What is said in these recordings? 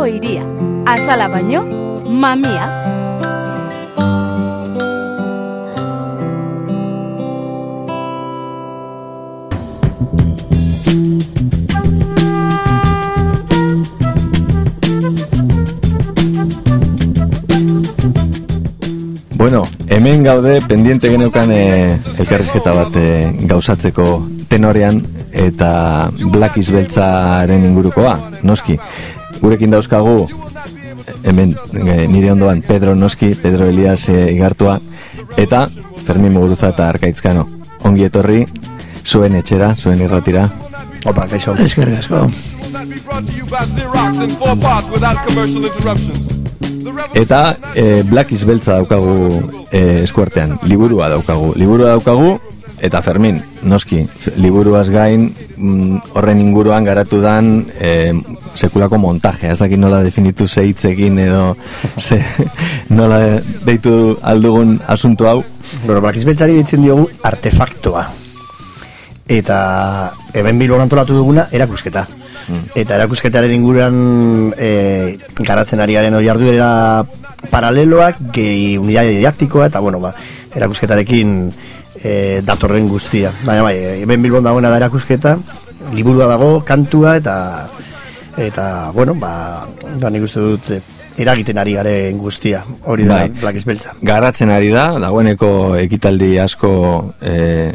Bilboko iria. Azala baino, mamia. Bueno, hemen gaude pendiente geneukan e, elkarrizketa bat e, gauzatzeko tenorean eta Black Beltzaren ingurukoa, noski. Gurekin dauzkagu hemen e, nire ondoan Pedro Noski, Pedro Elias e, igartua eta Fermin Muguruza eta Arkaitzkano. Ongi etorri, zuen etxera, zuen irratira. Opa, kaixo. Eskerrik asko. Eta e, Black Beltza daukagu e, eskuartean, liburua daukagu. Liburua daukagu, eta Fermin, noski, liburuaz gain mm, horren inguruan garatu dan e, sekulako montaje, ez dakit nola definitu ze egin edo ze, nola deitu aldugun asunto hau. Bueno, Black Beltzari ditzen diogu artefaktoa. Eta hemen bilbon antolatu duguna erakusketa. Eta erakusketaren inguruan e, garatzen ari garen oi arduera paraleloak, gehi unidade didaktikoa, eta bueno, ba, erakusketarekin e, datorren guztia. Baina bai, hemen bilbon dagoena da erakusketa, liburua dago, kantua, eta eta, bueno, ba, ba nik uste dut eragiten ari garen guztia, hori da, Bai. Black Beltza. Garatzen ari da, dagoeneko ekitaldi asko e,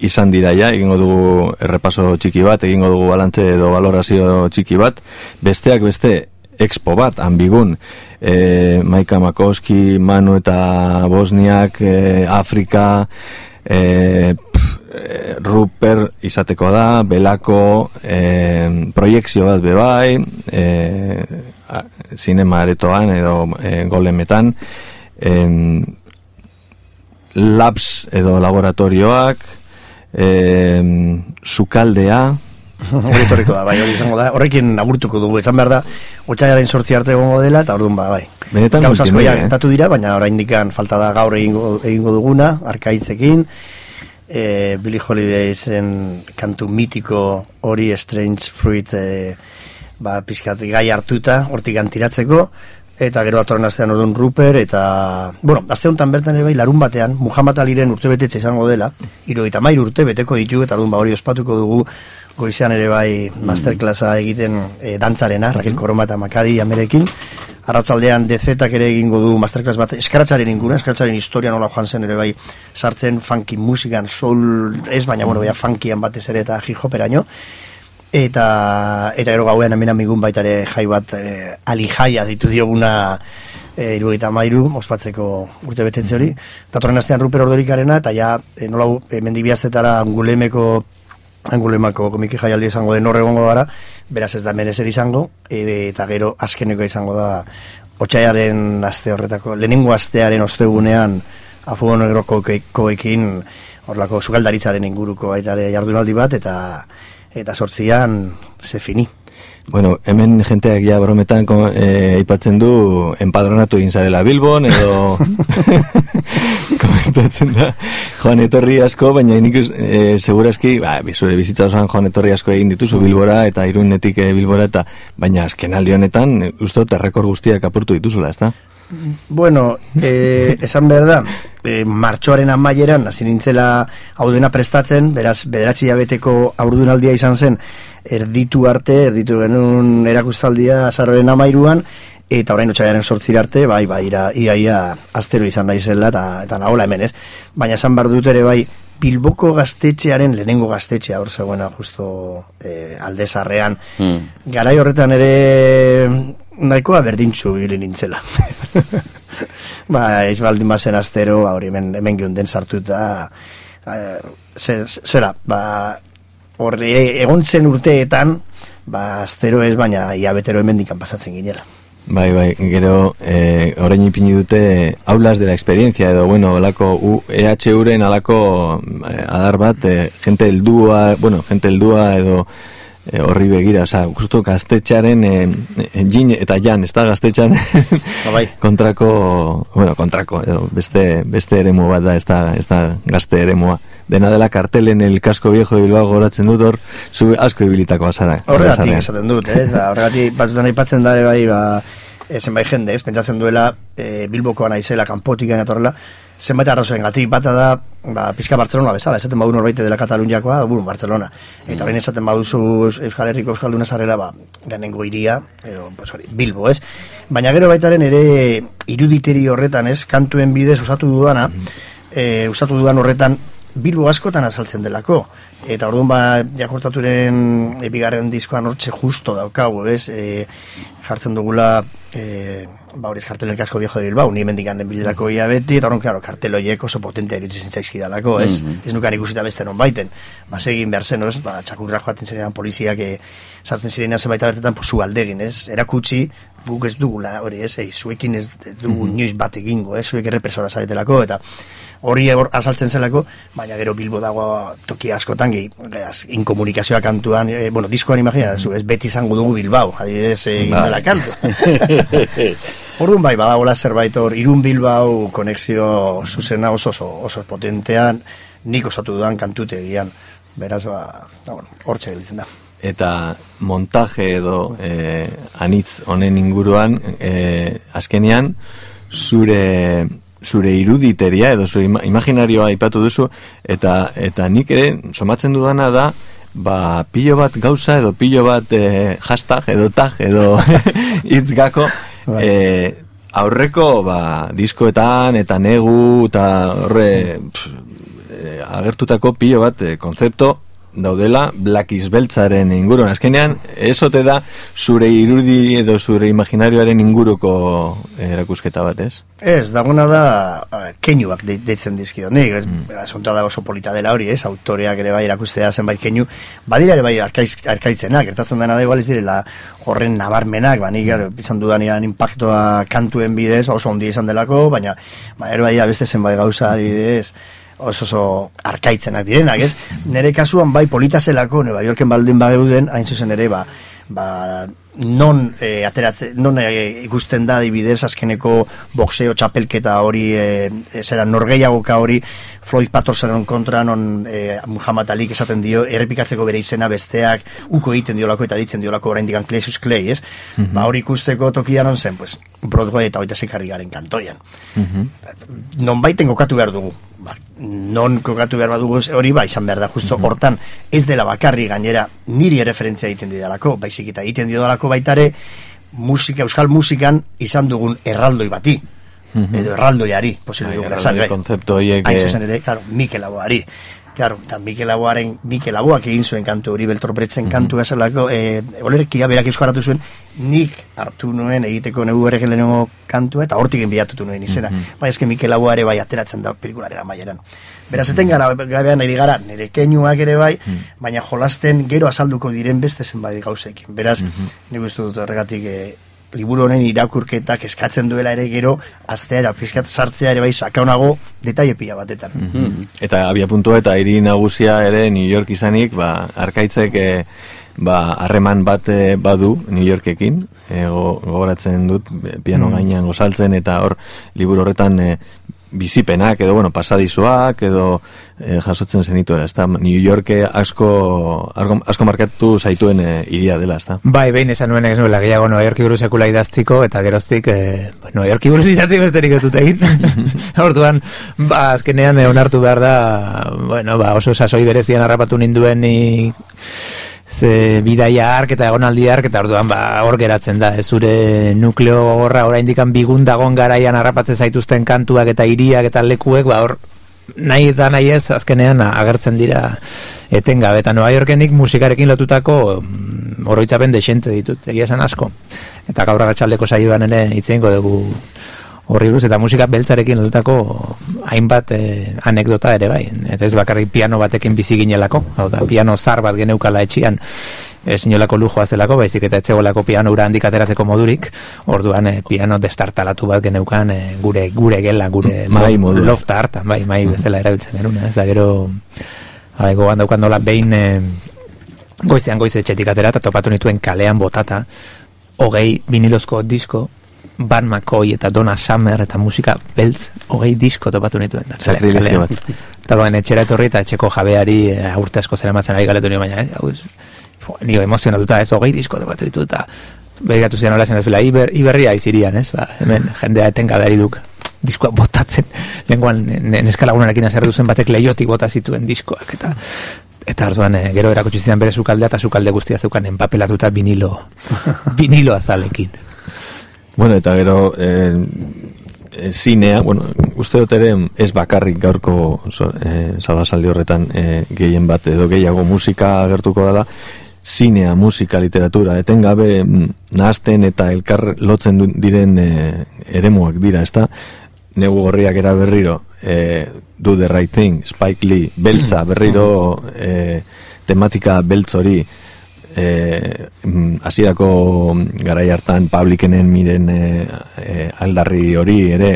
izan dira ja, egingo dugu errepaso txiki bat, egingo dugu balantze edo valorazio txiki bat, besteak beste expo bat, ambigun, e, Maika Makoski, Manu eta Bosniak, e, Afrika, e, pf, e, Ruper izateko da, Belako, e, proiekzio bat bebai, e, zinema aretoan edo e, golemetan, em, labs edo laboratorioak, em, sukaldea, hori etorriko da, bai, hori izango da. Horrekin agurtuko dugu, esan behar da, otxaiaren sortzi arte egongo dela, eta orduan ba, bai. Benetan Gauz asko ja eh? dira, baina oraindikan falta da gaur egingo, egingo duguna, arkaitzekin, e, Billy Holidaysen kantu mitiko hori Strange Fruit e, ba, pixkat gai hartuta, hortik antiratzeko, eta gero atorren astean orduan Ruper, eta, bueno, aste honetan bertan ere bai, larun batean, Muhammad Aliren urte betetxe izango dela, irugaita mair urte beteko ditu, eta orduan ba hori ospatuko dugu, goizean ere bai masterclassa egiten e, dantzarena, Raquel Koroma eta Makadi amerekin, Arratzaldean dezetak ere egingo du masterclass bat eskaratzaren inguna, eskaratzaren historia nola joan zen ere bai sartzen funky musikan, soul ez, baina bueno, baina funkian batez ere eta hip hoperaino. Eta, eta gero gauean hemen amigun baita ere jai bat e, ali jaia ditu dioguna e, irugaita mairu, ospatzeko urte betetze hori. Datorren astean Ruper Ordorikarena, eta ja, e, nola e, mendibiaztetara angulemeko angulemako komiki jaialdi izango den horregongo gara, beraz ez da hemen ezer izango, e, eta gero azkeneko izango da otxaiaren aste horretako, lehenengo astearen ostegunean afugo negroko koekin horlako sukaldaritzaren inguruko baita ere jardunaldi bat, eta eta sortzian ze fini. Bueno, hemen jenteak ja brometan eh, aipatzen du enpadronatu egin zarela Bilbon edo komentatzen da joan etorri asko, baina nik us- eh, segurazki, ba, zure bizitza osoan joan etorri asko egin dituzu Bilbora eta irunetik eh, Bilbora eta baina azken honetan uste dut errekor guztiak apurtu dituzula, ezta? Bueno, eh, esan behar da, eh, martxoaren amaieran, hasi nintzela hau dena prestatzen, beraz, bederatzi jabeteko aurdunaldia izan zen, erditu arte, erditu genuen erakustaldia azarroren amairuan, eta orain otxaiaren sortzir arte, bai, bai, ira, ia, ia, astero izan naizela, eta, eta nahola hemen ez. Baina esan behar dut ere bai, Bilboko gaztetxearen lehenengo gaztetxea hor zegoena justo eh, aldezarrean. Garai horretan ere nahikoa berdintxu ibili nintzela. ba, ez baldin bazen astero, ba, hori hemen, hemen geunden sartuta, ze- zera, ba, horre, egon zen urteetan, ba, astero ez, baina iabetero hemendikan pasatzen ginela. Bai, bai, gero eh, orain ipini dute aulas de la experiencia edo, bueno, alako EHUren alako eh, adar bat, eh, gente heldua, bueno, gente heldua edo eh, horri begira, oza, justu gaztetxearen eh, eh, jin eta jan, ez da gaztetxean bai. kontrako, bueno, kontrako, edo beste, beste eremu bat da, ez da, ez da gazte eremua, dena dela kartelen el casco viejo de Bilbao goratzen dut hor, zu asko ibilitako azara. Horregatik esaten dut, ez da, horregatik batzutan aipatzen dare bai, ba, e, zenbait jende, ez, pentsatzen duela e, Bilbokoa naizela, kanpotik etorrela, zenbait arrazoen gatik, bata da, ba, pizka Barcelona bezala, esaten badu norbaite dela Kataluniakoa, buru, Barcelona. Eta horrein esaten baduzu Euskal Herriko Euskalduna zarela, ba, lehenengo iria, edo, pues, hori, Bilbo, ez? Baina gero baitaren ere iruditeri horretan, ez, kantuen bidez usatu dudana, e, usatu dudan horretan, Bilbo askotan azaltzen delako. Eta orduan ba, jakortaturen ebigarren diskoan hortxe justo daukagu, ez? E, jartzen dugula, e, ba hori eskartelen kasko viejo de Bilbao, ni mendikan den bilerako ia beti, eta horren, klaro, karteloiek oso potentea irutzen zaizki dalako, ez? Mm -hmm. Ez nukan ikusita beste non baiten. Ba, segin behar zen, ez? Ba, txakurra joaten zirenan poliziak, e, sartzen zirenan zenbait abertetan, posu aldegin, ez? Erakutsi, guk ez dugula, hori, ez? Ei, zuekin ez dugu mm -hmm. nioiz bat egingo, ez? Zuek errepresora zaretelako, eta hori azaltzen zelako, baina gero Bilbo dago toki askotan, gehi, inkomunikazioa kantuan, e, bueno, diskoan imagina, zu, ez beti izango dugu Bilbao, adibidez, egin bai. kantu. Orduan bai, badagoela zerbait hor, irun Bilbao konexio zuzena oso, oso, oso potentean, nik osatu dudan kantute egian, beraz, ba, da, bueno, hor da. Eta montaje edo eh, anitz honen inguruan, eh, azkenean, zure zure iruditeria edo zure imaginarioa aipatu duzu eta eta nik ere somatzen dudana da ba pilo bat gauza edo pilo bat e, hashtag edo tag edo hitz gako bai. e, aurreko ba diskoetan eta negu eta horre e, agertutako pilo bat e, konzepto daudela Black Beltzaren inguruan. Azkenean, ezote da zure irudi edo zure imaginarioaren inguruko erakusketa bat, ez? Ez, daguna da keinuak de, deitzen dizkio. Nik, mm. da oso polita dela hori, ez? Autoreak ere bai erakustea zenbait keinu. Badira ere bai arkaiz, arkaitzenak, ertatzen dena da igual ez direla horren nabarmenak, ba, nik mm. izan dudanean impactoa kantuen bidez, oso ondi izan delako, baina ba, ere bai beste zenbait gauza adibidez, oso oso arkaitzenak direnak, ez? Nere kasuan bai politazelako, Nueva Yorken baldin bageuden, hain zuzen ere, ba, ba, non e, ateratze, non e, ikusten da dibidez azkeneko boxeo txapelketa hori e, e, zera norgeiagoka hori Floyd Pattersonen kontra non e, Muhammad Ali esaten dio errepikatzeko bere izena besteak uko egiten diolako eta ditzen diolako orain digan Claysus Clay, ez? Mm Ba hori ikusteko tokian on zen, pues, Broadway eta oita zekarri garen kantoian. Mm Non baiten kokatu behar dugu, ba, non kokatu behar badugu hori ba izan behar da justo mhm. hortan ez dela bakarri gainera niri referentzia egiten didalako baizik eta egiten didalako baitare musika, euskal musikan izan dugun erraldoi bati mhm. edo erraldoiari posible dugu esan bai. konzeptu horiek ere, claro, Mikel Aboari Claro, eta Mikel Aboaren, Mikel Aboak egin zuen kantu hori, Beltor Bretzen mm -hmm. kantu gazalako, e, eh, olerkia berak euskaratu zuen, nik hartu nuen egiteko negu berrek lehenengo kantua, eta hortik enbiatutu nuen izena. Mm -hmm. Bai, ezke Mikel Aboare bai ateratzen da pelikularera maieran. Beraz, eten gara, gabean eri gara, nire keinuak ere bai, mm -hmm. baina jolasten gero azalduko diren beste zenbait gauzekin. Beraz, mm -hmm. nik uste dut horregatik e, liburu honen irakurketak eskatzen duela ere gero astea ja fiskat sartzea ere bai sakaunago detaile pila batetan. Mm Eta abia puntua eta hiri nagusia ere New York izanik, ba arkaitzek e, ba harreman bat eh, badu New Yorkekin, e, gogoratzen dut piano mm. gainean gozaltzen eta hor liburu horretan e, bizipenak edo bueno, pasadizoak edo e, jasotzen zenitu era, ezta? New York asko asko markatu zaituen e, iria dela, ezta? Bai, behin esan nuen ez nuela gehiago New York buruz sekula idaztiko eta geroztik e, New York buruz idatzi besterik ez dut egin. Orduan, ba azkenean onartu behar da, bueno, ba oso sasoi berezian harrapatu ninduen ni ze bidaia ark eta egonaldi ark eta orduan ba hor geratzen da ez zure nukleo horra oraindik bigun dagon garaian harrapatzen zaituzten kantuak eta hiriak eta lekuek ba hor nahi da nahi ez azkenean agertzen dira etengabe. Eta Nueva Yorkenik musikarekin lotutako mm, oroitzapen desente ditut. Egia esan asko. Eta gaur agatzaldeko saioan ere itzeingo dugu horri buruz, eta musika beltzarekin lotutako hainbat eh, anekdota ere bai. Eta ez bakarrik piano batekin bizi ginelako, hau da, piano zar bat geneukala etxian, ez inolako lujoa zelako, baizik eta etxegolako piano ura handik ateratzeko modurik, orduan eh, piano destartalatu bat geneukan eh, gure gure gela, gure mai lof, lofta hartan, bai, mai bezala erabiltzen eruna, ez? Da gero, bai, gogan daukan dola behin, goizean goize etxetik atera, eta topatu nituen kalean botata, hogei vinilozko disko, Van McCoy eta Donna Summer eta musika beltz hogei disko topatu nituen. Sakrilegio bat. Eta baina etxera etorri eta etxeko jabeari e, urte asko zera matzen ari galetu nio, baina, eh? Hau, nio emozionatuta ez, hogei disko topatu ditu eta begiratu zian hola zen ez bela, iber, iberria izirian, ez, ba, hemen jendea etengabe ari duk diskoak botatzen, lenguan neskalagunarekin azerdu zen batek leiotik bota zituen diskoak, eta eta orduan eh, gero erakutsi zidan bere sukaldea eta sukalde guztia zeukan enpapelatuta vinilo vinilo azalekin. Bueno, eta gero eh, eh, zinea, bueno, uste dut ere ez bakarrik gaurko so, eh, salasaldi horretan eh, gehien bat edo gehiago musika agertuko dela, zinea, musika, literatura, etengabe mm, nahazten eta elkar lotzen diren eh, eremuak dira, ezta? Negu gorriak era berriro, eh, Do the Right Thing, Spike Lee, beltza, berriro eh, tematika beltz hori, eh, mm, hasierako garai hartan publikenen miren eh, eh, aldarri hori ere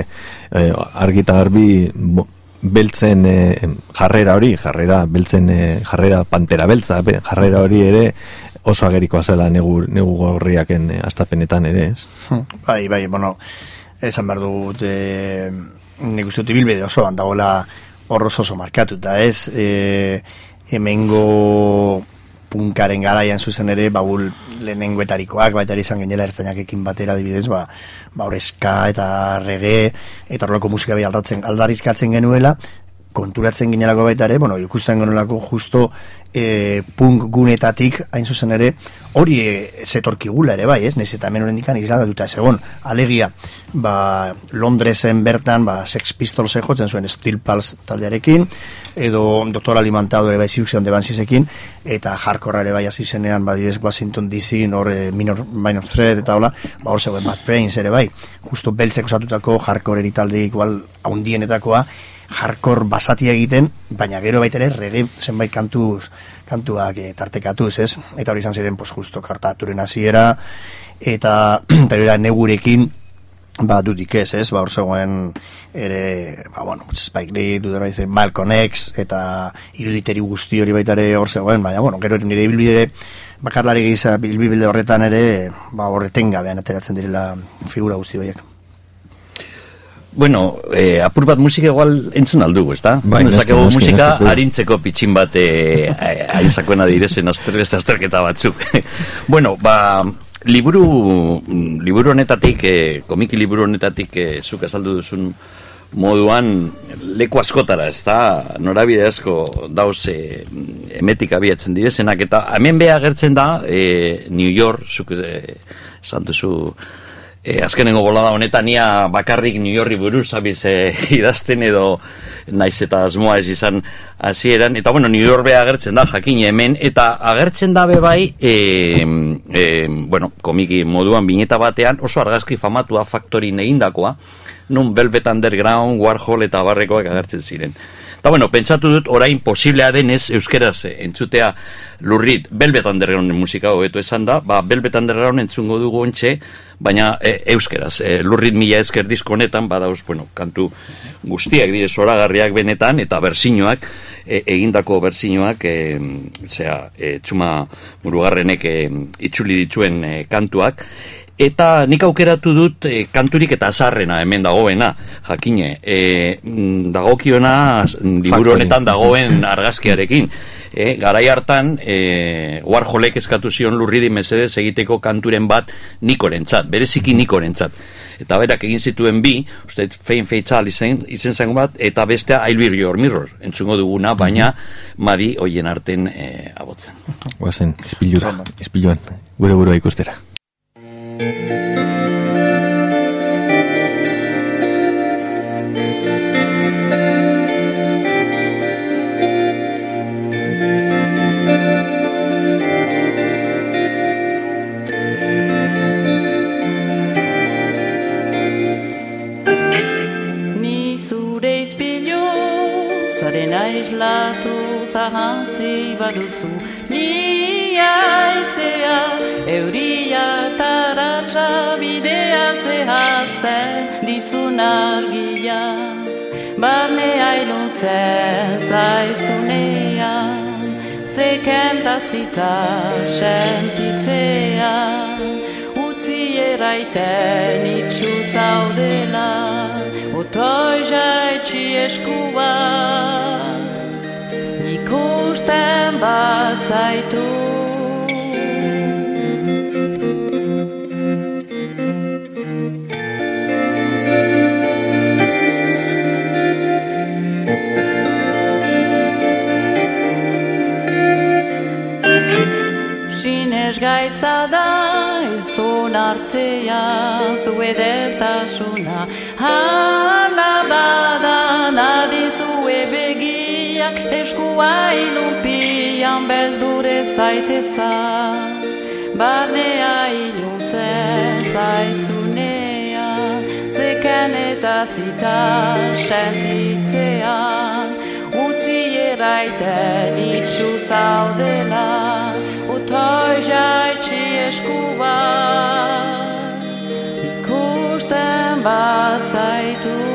eh, argita garbi bo- beltzen eh, jarrera hori, jarrera beltzen eh, jarrera pantera beltza, be- jarrera hori ere oso agerikoa zela negu, negu gorriaken eh, astapenetan ere, ez? Bai, bai, bueno, esan behar dut, e, nik uste dut ibilbide osoan dagoela horroz oso markatuta, ez? E, hemengo punkaren garaian zuzen ere, baul lehenengoetarikoak, baita izan genela ertzainakekin batera dibidez, ba, ba horrezka eta rege, eta horrelako musika bai aldatzen, aldarizkatzen genuela, konturatzen ginelako baita ere, bueno, ikusten genuelako justo e, punk gunetatik, hain zuzen ere, hori e, zetorkigula ere bai, ez? Nez eta hemen horrendikan izladatuta segon. Alegia, ba, Londresen bertan, ba, Sex Pistols jotzen zuen Steel Pulse taldearekin, edo Dr. Alimentado ere bai Siuxion de Bansisekin, eta hardcore ere bai hasi zenean, ba, direz Washington DC, hor e, minor, minor Threat eta hola, ba, hor zegoen Bad Brains ere bai, justo beltzeko osatutako hardcore eritalde igual haundienetakoa, hardcore basatia egiten, baina gero baita ere rege zenbait kantuz, kantuak e, tartekatuz, ez? Eta hori izan ziren, pues, justo kartaturen hasiera eta eta era negurekin ba dudik ez, ez? Ba hor zegoen ere, ba bueno, Spike Lee, dudera izan Malcolm X eta iruditeri guzti hori baita ere hor zegoen, baina bueno, gero nire ibilbide bakarlari gisa ibilbide horretan ere, ba horreten gabean ateratzen direla figura guzti horiek. Bueno, eh, apur bat musika igual entzun aldugu? Bai, Entzun dezakegu noski, noski, musika noski. harintzeko pitxin bat eh, aintzakoena direzen azterketa azterketa batzuk. bueno, ba, liburu, liburu honetatik, eh, komiki liburu honetatik eh, zuk azaldu duzun moduan leku askotara, ez da, norabide asko dauz eh, emetik abiatzen direzenak, eta hemen beha agertzen da, eh, New York, zuk eh, esan duzu, E, azkenengo bolada honetan ia bakarrik New Yorki buruz abiz e, idazten edo naiz eta asmoa ez izan hasieran. Eta bueno, New York agertzen da jakin hemen. Eta agertzen da bai e, e, bueno, komiki moduan bineta batean oso argazki famatua faktorin egindakoa. Nun Velvet Underground, Warhol eta barrekoak agertzen ziren. Eta bueno, pentsatu dut orain posiblea denez euskeraz entzutea lurrit Velvet Underground musika hobeto esan da, ba Velvet Underground entzungo dugu ontxe, baina e, euskeraz, e, lurrit mila esker disko honetan, badauz, bueno, kantu guztiak dire zoragarriak benetan, eta berzinoak, e, egindako berzinoak, e, zera, e, txuma murugarrenek e, itxuli dituen e, kantuak, Eta nik aukeratu dut e, kanturik eta azarrena hemen dagoena, jakine. E, dagokiona liburu honetan dagoen argazkiarekin. E, garai hartan, e, Warholek eskatu zion lurridi mesedez egiteko kanturen bat nikorentzat, bereziki nikorentzat. Eta berak egin zituen bi, uste fein feitzal izen, izen zen bat, eta bestea I'll be your mirror, entzungo duguna, baina madi hoien arten e, abotzen. Guazen, izpilura, izpiluan, gure burua ikustera. Zaren aislatu zahantzi baduzu. Ni aizea, euria taratxa bidea zehazten dizun argia. Barne ailuntzen zaizunean, zekentazita sentitzea. Utzi eraiten itxu zaudela Otoi jaitsi eskua Ikusten bat zaitu hartzea zu edertasuna Hala bada nadizue begiak eskua ilunpian beldure zaiteza Barnea iluntzen zaizunea zeken eta zita sentitzean utzi eraiten itxu zaudela utoi jaitsi bat zaitu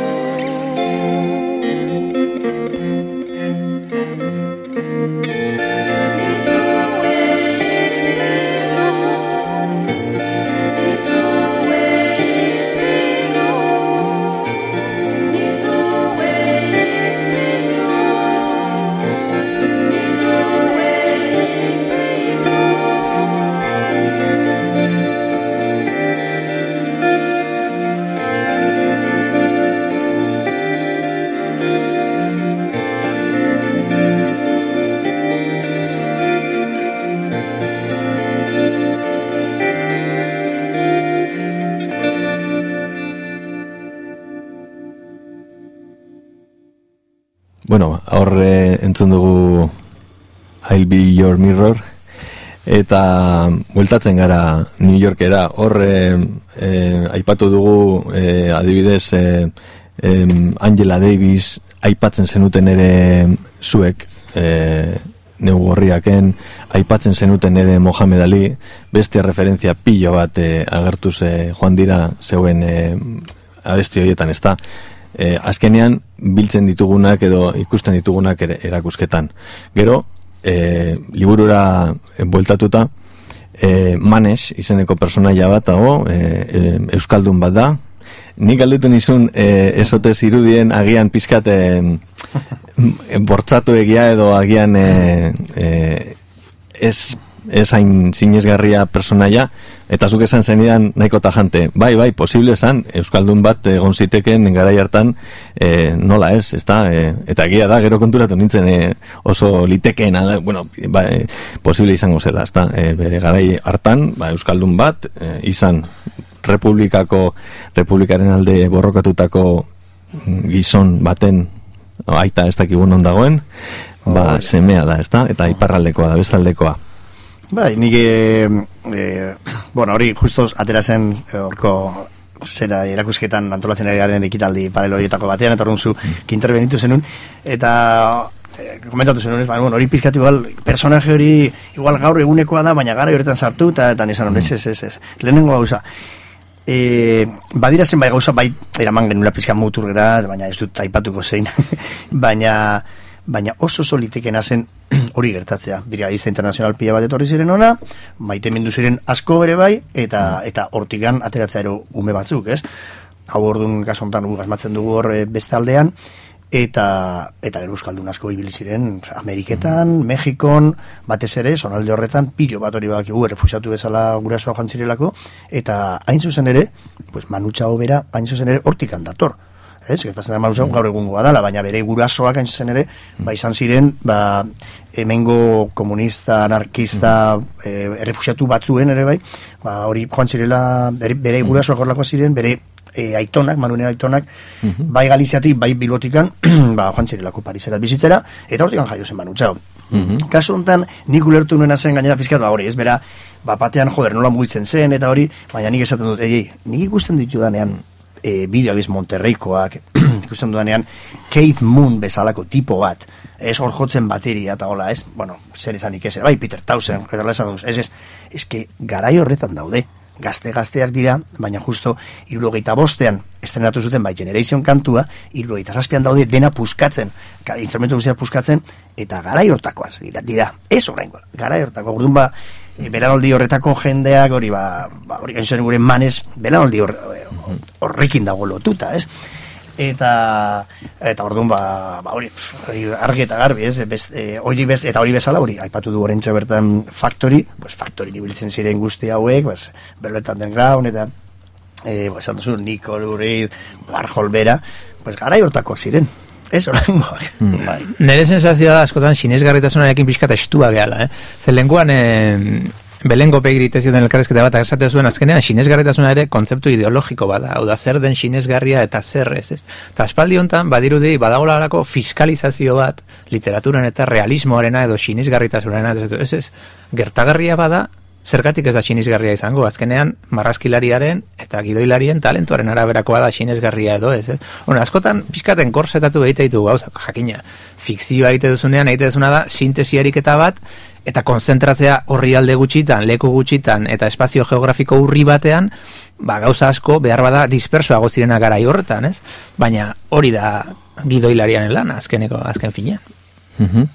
hor eh, entzun dugu I'll be your mirror. Eta bueltatzen gara New Yorkera. Hor eh, eh, aipatu dugu eh, adibidez em, Angela Davis aipatzen zenuten ere zuek eh, neu gorriaken aipatzen zenuten ere Mohamed Ali. Beste referentzia pilo bat eh, agertuz eh, joan dira zeuen eh, abesti horietan ez da eh, azkenean biltzen ditugunak edo ikusten ditugunak ere, erakusketan. Gero, eh, liburura bueltatuta, eh, Manes izeneko personaia bat dago, eh, eh, Euskaldun bat da, Nik galdetu nizun, eh, esotez irudien agian pizkat eh, bortzatu egia edo agian eh, eh, ez ez hain zinezgarria personaia, eta zuk esan zenidan nahiko tajante. Bai, bai, posible esan, Euskaldun bat egon ziteken garai hartan e, nola ez, ezta? E, eta egia da, gero konturatu nintzen e, oso litekeen, da, bueno, ba, e, posible izango zela, ezta? E, bere garai hartan, ba, Euskaldun bat, e, izan republikako, republikaren alde borrokatutako gizon baten aita ez dakigun ondagoen, ba, semea da, ezta? Eta iparraldekoa da, bestaldekoa. Bai, nik, e, e, bueno, hori justo atera zen eh, horko zera erakusketan antolatzen ari garen ekitaldi paralelo batean, eta horren zu kinterbenitu zenun, eta e, komentatu zenun, ez, bueno, hori pizkatu igual, personaje hori igual gaur egunekoa da, baina gara horretan sartu, eta eta nizan, ez, ez, ez, ez, lehenengo gauza. E, badira zen bai gauza bai eraman genula pizka mutur gara, baina ez dut aipatuko zein, baina baina oso solitekena zen hori gertatzea. Brigadista internazional pila bat etorri ziren ona, maite mindu ziren asko bere bai, eta eta hortigan ateratzea ero ume batzuk, ez? Hau orduan kasontan gu gazmatzen dugu hor eh, beste aldean, eta eta gero euskaldun asko ibili ziren Ameriketan, Mexikon, batez ere, sonalde horretan, pilo bat hori bakigu, errefusiatu bezala gurasoa joan zirelako, eta hain zuzen ere, pues manutxa obera, hain zuzen ere, hortikan dator ez, gertatzen da malusa, gaur egungo dala, baina bere gurasoak hain zen ere, ba izan ziren, ba, hemengo komunista, anarkista, e, errefusiatu batzuen ere bai, ba, hori joan zirela, bere, bere gurasoak horlakoa ziren, bere e, aitonak, manunera aitonak, bai galiziatik, bai bilbotikan, ba, joan zirelako Pariserat bizitzera, eta hortikan jaio zen manutxau. Kasu honetan, nik ulertu nuena zen gainera pizkat, ba, hori, ez bera, ba, batean, joder, nola mugitzen zen, eta hori, baina nik esaten dut, ei, nik ikusten ditu danean, e, bideo abiz Monterreikoak, ikusten duanean, Keith Moon bezalako tipo bat, ez hor jotzen bateria eta hola, ez? Bueno, zer izan ez, bai, Peter Tausen, ez, ez, ez, que garai horretan daude, gazte-gazteak dira, baina justo irurogeita bostean, estrenatu zuten bai Generation kantua, irurogeita zazpian daude dena puskatzen, instrumentu guztiak puskatzen, eta garai hortakoaz dira, dira, ez horrengo, garai hortako, urduan ba, e, belaraldi horretako jendeak hori ba, ba hori gain zen gure manez belaraldi hor, horrekin dago lotuta, ez? eta eta orduan ba, ba hori argi eta garbi, ez? Bez, e, hori bez, eta hori bezala hori aipatu du orentxe bertan factory, pues factory ibiltzen ziren guzti hauek, pues Velvet Underground eta eh pues Nicole Reed, Warhol bera, pues garai hortakoak ziren. Ez orangoak. Mm. Bai. Nere sensazioa da askotan sinesgarritasunarekin pixka estua gehala, eh? Zer lenguan eh, belengo pegirite zioten elkarrezketa bat esate zuen azkenean sinesgarritasuna ere kontzeptu ideologiko bada, hau da zer den sinesgarria eta zer ez, ez? Ta espaldi hontan badirudi badagolarako fiskalizazio bat literaturan eta realismoarena edo sinesgarritasunarena ez, ez, gertagarria bada zergatik ez da sinesgarria izango, azkenean marrazkilariaren eta gidoilarien talentuaren araberakoa da sinesgarria edo ez, ez? Bueno, askotan pixkaten korsetatu behite ditu gauza, jakina, fikzioa egite duzunean, egite duzuna da sintesiarik eta bat, eta konzentratzea horri alde gutxitan, leku gutxitan, eta espazio geografiko urri batean, ba, gauza asko behar bada dispersoago zirena garai horretan, ez? Baina hori da gidoilarian lan, azkeneko, azken finean. Mhm.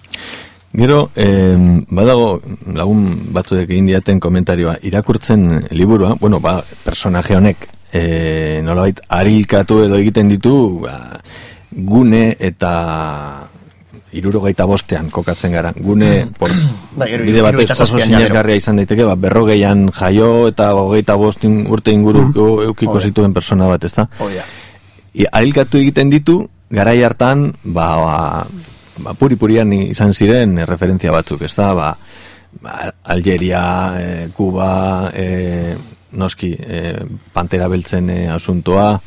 Gero, eh, badago lagun batzuek egin diaten komentarioa, irakurtzen liburua, bueno, ba, personaje honek, eh, nolabait, arilkatu edo egiten ditu, ba, gune eta irurogeita bostean kokatzen gara. Gune, por, Bai, gero, bide batez oso sinesgarria izan daiteke, ba, berrogeian jaio eta hogeita bostin urte inguru eukiko Hori. zituen persona bat, ezta? Hori da. I, ailkatu egiten ditu, garai hartan, ba, ba, ba puri-purian izan ziren referentzia batzuk, ez da, ba, ba, Algeria, eh, Kuba, eh, noski, eh, Pantera Beltzen eh, asuntoa,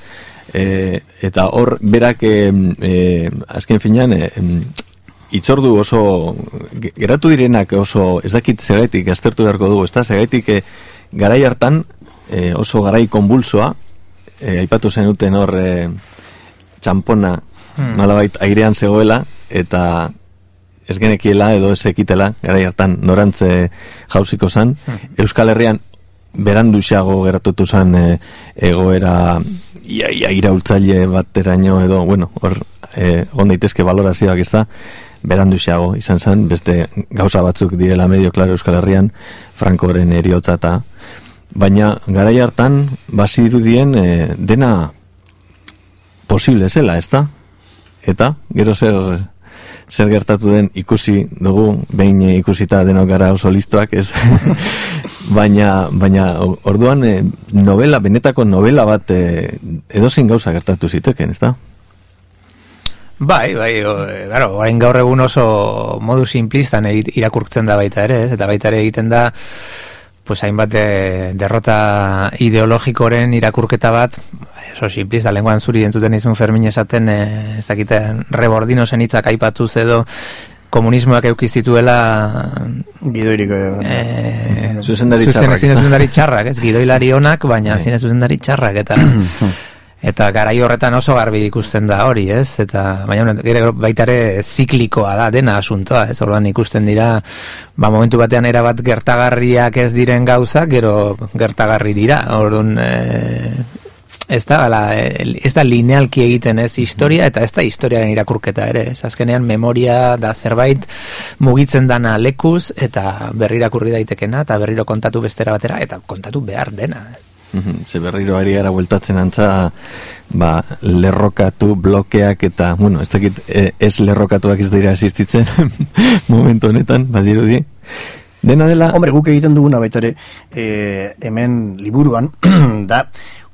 eh, eta hor, berak, eh, eh, azken finean, em, itzordu oso, ge- geratu direnak oso, ez dakit zegaitik, aztertu beharko dugu, ez da, zegaitik eh, garai hartan, eh, oso garai konbulsoa, eh, aipatu zenuten hor eh, txampona Hmm. nolabait airean zegoela eta ez genekiela edo ez ekitela garai hartan norantze jauziko zan Euskal Herrian beranduxago geratutu zan eh, egoera ia, ia iraultzaile bateraino edo bueno hor eh, on daitezke valorazioak ez da beranduxago izan zen beste gauza batzuk direla medio klaro Euskal Herrian Frankoren eriotza eta baina garai hartan bazirudien eh, dena posible zela, ezta? Eta, gero zer, zer gertatu den ikusi dugu, behin eh, ikusita denok gara oso listoak, ez? baina, baina orduan eh, novela, benetako novela bat eh, edozein gauza gertatu ziteken, ezta? Bai, bai, e, claro, orain gaur egun oso modu simplistan irakurtzen da baita ere, ez? Eta baita ere egiten da pues hainbat de, derrota ideologikoren irakurketa bat, oso simplista, lenguan zuri entzuten izun Fermin esaten, e, ez dakiten, rebordino zen hitzak aipatuz edo komunismoak eukizituela Gidoirik eh, Zuzendari zuzen- txarrak, zuzendari txarrak, ez? Gidoilari onak, baina Bai. zine zuzendari txarrak, eta eta garai horretan oso garbi ikusten da hori, ez? Eta baina gero baita ere ziklikoa da dena asuntoa, ez? Orduan ikusten dira ba momentu batean erabat gertagarriak ez diren gauza, gero gertagarri dira. Orduan eh, ez da, ala, eh, ez da linealki egiten ez historia eta ez da historiaren irakurketa ere, ez azkenean memoria da zerbait mugitzen dana lekuz eta berri irakurri daitekena eta berriro kontatu bestera batera eta kontatu behar dena. Mhm, Ze berriro ari gara bueltatzen antza ba, lerrokatu, blokeak eta, bueno, ez dakit eh, ez lerrokatuak ez dira existitzen momentu honetan, badirudi. Dena dela, Hombre, guk egiten duguna baita ere, e, hemen liburuan, da,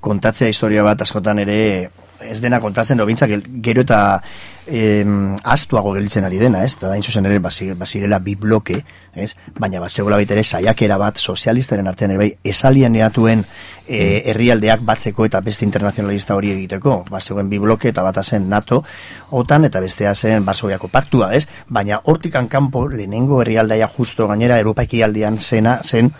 kontatzea historia bat askotan ere, ez dena kontatzen do bintzak gero eta em, astuago gelditzen ari dena, ez? Da, zuzen ere, basirela bi bloke, ez? Baina bat zegoela baita ere, saiakera bat sozialistaren artean ere bai, esalianeatuen e, herrialdeak batzeko eta beste internazionalista hori egiteko. Ba, zegoen bi bloke eta bata zen NATO, OTAN eta bestea zen Barsobiako paktua, ez? Baina hortikan kanpo lehenengo herrialdaia justo gainera Europa ekialdean zena zen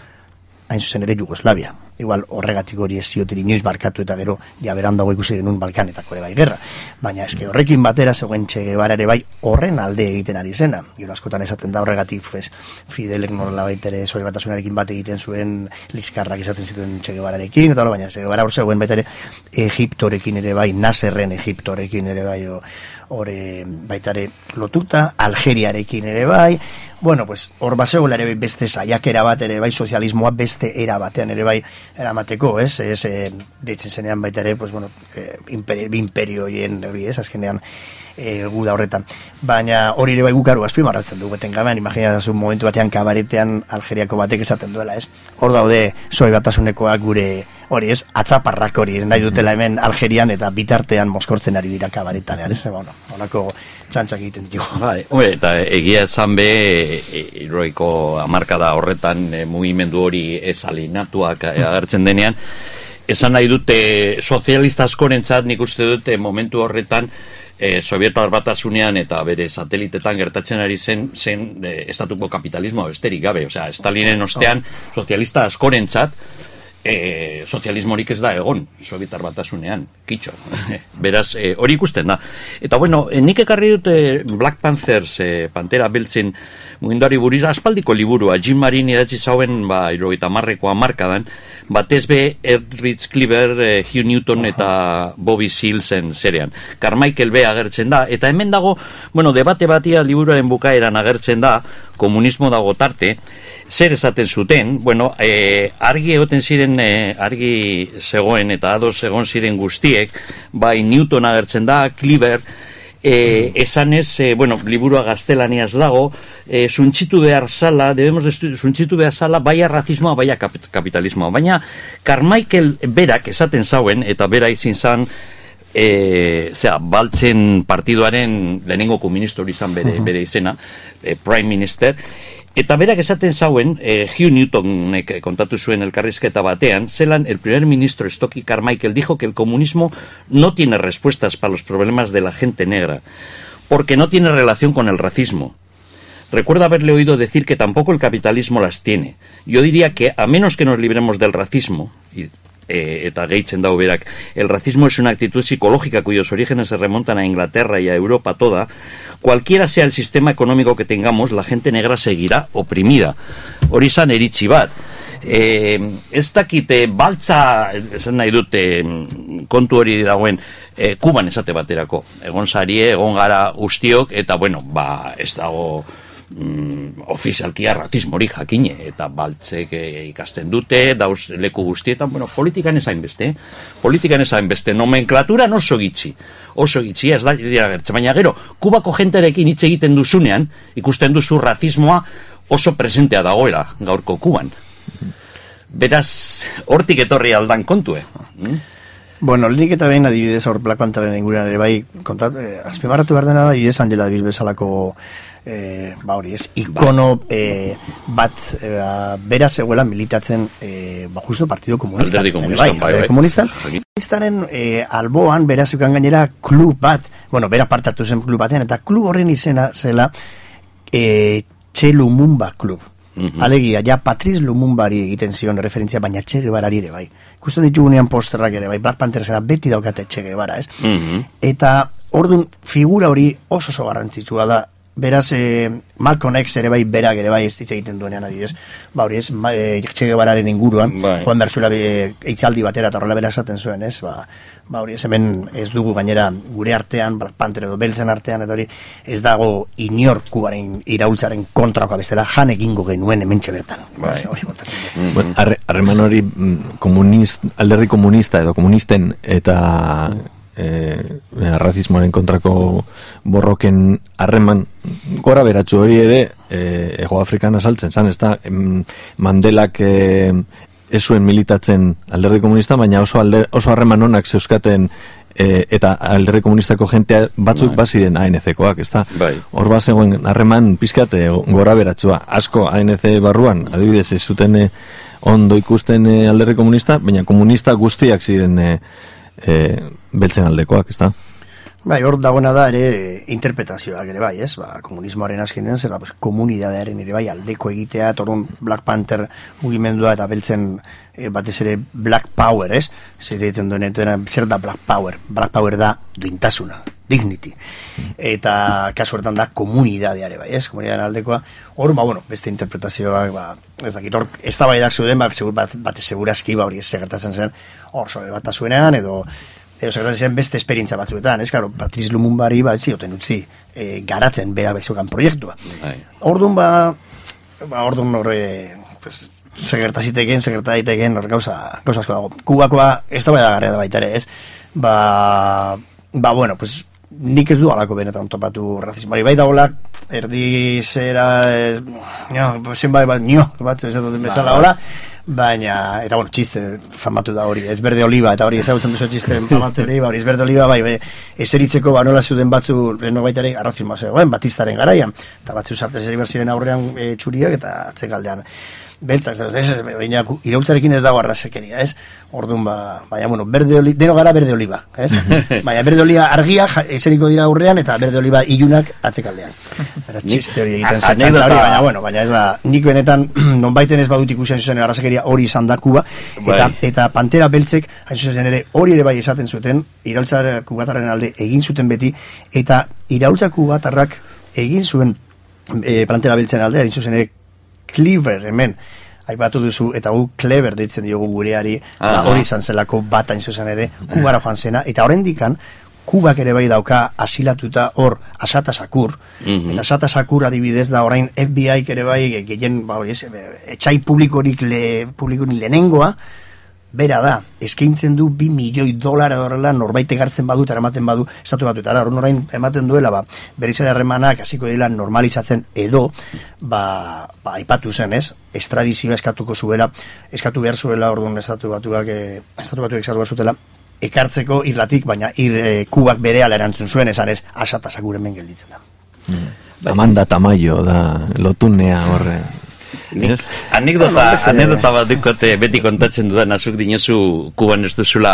hain zuzen ere Jugoslavia. igual horregatik hori ez zioten inoiz barkatu eta gero ja beran dago ikusi genuen Balkanetako ere bai gerra. Baina eske horrekin batera zegoen Guevara ere bai horren alde egiten ari zena. Gero askotan esaten da horregatik pues, Fidelek nola baitere soi batasunarekin bat egiten zuen liskarrak esaten zituen Che Guevararekin, eta baina Che Guevara hor zegoen baita ere Egiptorekin ere bai, Nasserren Egiptorekin ere bai, o- hore baitare lotuta, Algeriarekin ere bai, bueno, pues, hor basegoela ere beste saiakera bat ere bai, sozialismoa beste era batean ere bai eramateko, ez? Ez, e, deitzen zenean baita ere, pues, bueno, e, imperio, bi imperio hien, hori ez, azkenean, e, guda horretan. Baina hori ere bai gukaru azpimarratzen dugu, beten gabean, imaginatzen momentu batean kabaretean Algeriako batek esaten duela, ez? Hor daude, soi batasunekoak gure, hori ez, atzaparrak hori, ez nahi dutela hemen Algerian eta bitartean moskortzen ari dira kabaretan, ez? Bueno, honako txantxak egiten ditugu. Bai, hombre, eta egia esan be, e, iroiko amarkada horretan e, mugimendu hori esalinatuak e, agertzen denean, esan nahi dute sozialista askorentzat nik uste dute momentu horretan e, Sovietar batasunean eta bere satelitetan gertatzen ari zen zen e, estatuko kapitalismoa besterik gabe, osea, Stalinen ostean sozialista askorentzat e, sozialismorik ez da egon Sovietar batasunean, kitxo. Beraz, e, hori ikusten da. Eta bueno, e, nik ekarri dute Black Panthers, e, Pantera Beltzen muginduari buriz aspaldiko liburua. Jim Marin idatzi zauen ba, irogeita marreko amarkadan batez be Edrich Cleaver, e, Hugh Newton eta Bobby Sealsen zerean. Carmichael B agertzen da eta hemen dago, bueno, debate batia liburuaren bukaeran agertzen da komunismo dago tarte zer esaten zuten, bueno, e, argi egoten ziren, e, argi zegoen eta ados egon ziren guztiek, bai Newton agertzen da, Cleaver, e, esanez, e, bueno, liburua gaztelaniaz dago, e, suntxitu behar zala, debemos de suntxitu behar zala, baia razismoa, baia kap kapitalismoa. Baina, Carmichael berak esaten zauen, eta bera izin zan, e, zera, baltzen partiduaren lehenengo hori izan bere, bere izena, e, Prime Minister, Eh, Hugh zelan el primer ministro Stokely Carmichael dijo que el comunismo no tiene respuestas para los problemas de la gente negra, porque no tiene relación con el racismo. Recuerdo haberle oído decir que tampoco el capitalismo las tiene. Yo diría que a menos que nos libremos del racismo, eh, eta gehitzen dau berak, el racismo es una actitud psicológica cuyos orígenes se remontan a Inglaterra y a Europa toda, cualquiera sea el sistema económico que tengamos, la gente negra seguirá oprimida. Hori izan eritzi bat. Eh, ez dakite baltza, esan nahi dute mm, kontu hori dagoen, eh, kuban esate baterako. Egon sarie, egon gara ustiok, eta bueno, ba, ez dago mm, ofizialkia ratismo hori jakine, eta baltzek eh, ikasten dute, dauz leku guztietan, bueno, politikan ezain beste, eh? politikan ezain beste, nomenklaturan oso gitxi, oso gitxi, ez da, gertzen, baina gero, kubako jenterekin hitz egiten duzunean, ikusten duzu razismoa oso presentea dagoela gaurko kuban. Beraz, hortik etorri aldan kontue. Mm? Bueno, lehenik eta behin adibidez hor Black Pantheren inguruan ere bai, kontat, eh, azpimarratu behar dena da, adibidez Angela Davis eh, ba hori ez, ikono eh, bat eh, bera zegoela militatzen eh, ba justo Partido Komunista. Alderdi komunistan, bai, bai. Komunistan, Jakin. komunistaren eh, alboan bera zeukan gainera klub bat, bueno, bera partatu zen klub batean, eta klub horren izena zela eh, Che Lumumba Klub. Mhm. Alegia, ja Patriz Lumumbari egiten zion referentzia, baina Che Guevarari ere bai. Ikusten ditugunean posterrak ere bai, Black Panthersena beti daukate Che Guevara, ez? Mhm. Eta ordun figura hori oso oso garrantzitsua da. Beraz, eh, Malcolm X ere bai, berak ere bai ez hitz egiten duenean adibidez. Ba hori ez, ma, eh, Che Guevararen inguruan, Bai. joan berzula be, eitzaldi batera eta horrela bera esaten zuen, ez? Ba, ba hori ez hemen ez dugu gainera gure artean, Black Panther edo beltzen artean, eta hori ez dago inor kubaren iraultzaren kontrakoa bestela jan egingo genuen hementxe bertan. Bai. Ez, Hori. Bueno, harre- harreman hori mm, komunist, alderdi komunista edo komunisten eta e, razismoaren kontrako borroken harreman gora beratzu hori ere e, Ego Afrikan asaltzen zan, ez da em, Mandelak e, ez zuen militatzen alderdi komunista, baina oso alde, oso harreman onak zeuskaten e, eta alderdi komunistako jentea batzuk Bai. baziren ANC-koak, ez da? Bai. Hor bazegoen harreman pizkat eh, gora beratzua. Asko ANC barruan, adibidez, ez zuten eh, ondo ikusten eh, alderri komunista, baina komunista guztiak ziren eh, eh, beltzen aldekoak, ez da? Bai, hor dagoena da ere interpretazioak ere bai, ez? Ba, komunismoaren azkenean zera pues, komunidadearen ere bai aldeko egitea, eta orduan Black Panther mugimendua eta beltzen e, batez ere Black Power, ez? Zer egiten duen, zer da Black Power? Black Power da duintasuna, dignity. Eta kasu hortan da komunidadeare bai, ez? Komunidadearen aldekoa. Hor, ba, bueno, beste interpretazioak, ba, ez dakit, hor, ez da bai da zeuden, ba, segur, bat, bat segurazki, ba, hori ez segertatzen zen, hor, sobe bat zuenean, edo, edo segertatzen zen beste esperientza batzuetan, ez, karo, Patriz Lumumbari, ba, etzi, oten utzi, e, garatzen bera bezukan proiektua. Bai. Orduan, ba, ba, orduan horre, pues, segertaziteken, segertaziteken, hor gauza, gauza asko dago. Kubakoa, ez da bai garria da baita ere, ez? Ba, ba, bueno, pues, nik ez du alako benetan topatu razismoari. Bai dagoela, erdi zera, eh, nio, zenbait bat, nio, bat, ez dut bezala hola, baina, eta bueno, txiste famatu da hori, ez berde oliba, eta hori ezagutzen duzu txiste famatu hori, ba, hori ez oliba, bai, bai, eseritzeko ba nola zuden batzu, leheno baita ere, arrazismoa zegoen, batistaren garaian, eta batzu zeri berziren aurrean e, txuriak, eta atzekaldean beltzak, ez, ez, ez, baina irautzarekin ez dago arrasekeria, ez? Orduan, ba, baina, bueno, berde oliba, deno gara berde oliba, ez? baina berde oliba argia eseriko dira aurrean, eta berde oliba ilunak atzekaldean. Era txiste hori egiten zen hori, baina, bueno, baina ez da, nik benetan, non baiten ez badut ikusten zuzen arrasekeria hori izan da Kuba, eta, Bai. eta Pantera Beltzek, hain zuzen ere, hori ere bai esaten zuten, iraultzar kubatarren alde egin zuten beti, eta iraultza kubatarrak egin zuen e, Pantera Beltzen alde, hain zuzen ere, Cleaver hemen. Aipatu duzu eta gu clever deitzen diogu gureari. Aha. hori izan zelako bat hain zuzen ere kubara joan zena. Eta horrendikan Kubak ere bai dauka asilatuta hor Asata Sakur. Mhm. eta Asata Sakur adibidez da orain FBI ere bai gehien ba, etxai publikorik le, publikorik lehenengoa bera da, eskaintzen du bi milioi dolara horrela norbait egartzen badu eta eramaten badu estatu batu eta orain ematen duela ba, berizera harremanak hasiko dira normalizatzen edo ba, ba aipatu zen ez estradizioa eskatuko zuela eskatu behar zuela orduan estatu batuak e, estatu batuak eskatu zutela ekartzeko irlatik, baina ir, e, kubak bere erantzun zuen, esan ez, asata sakuremen gelditzen da. Amanda Tamayo da lotunea horre. Nik, anekdota, anekdota bat dukote beti kontatzen dudan azuk dinozu kuban ez duzula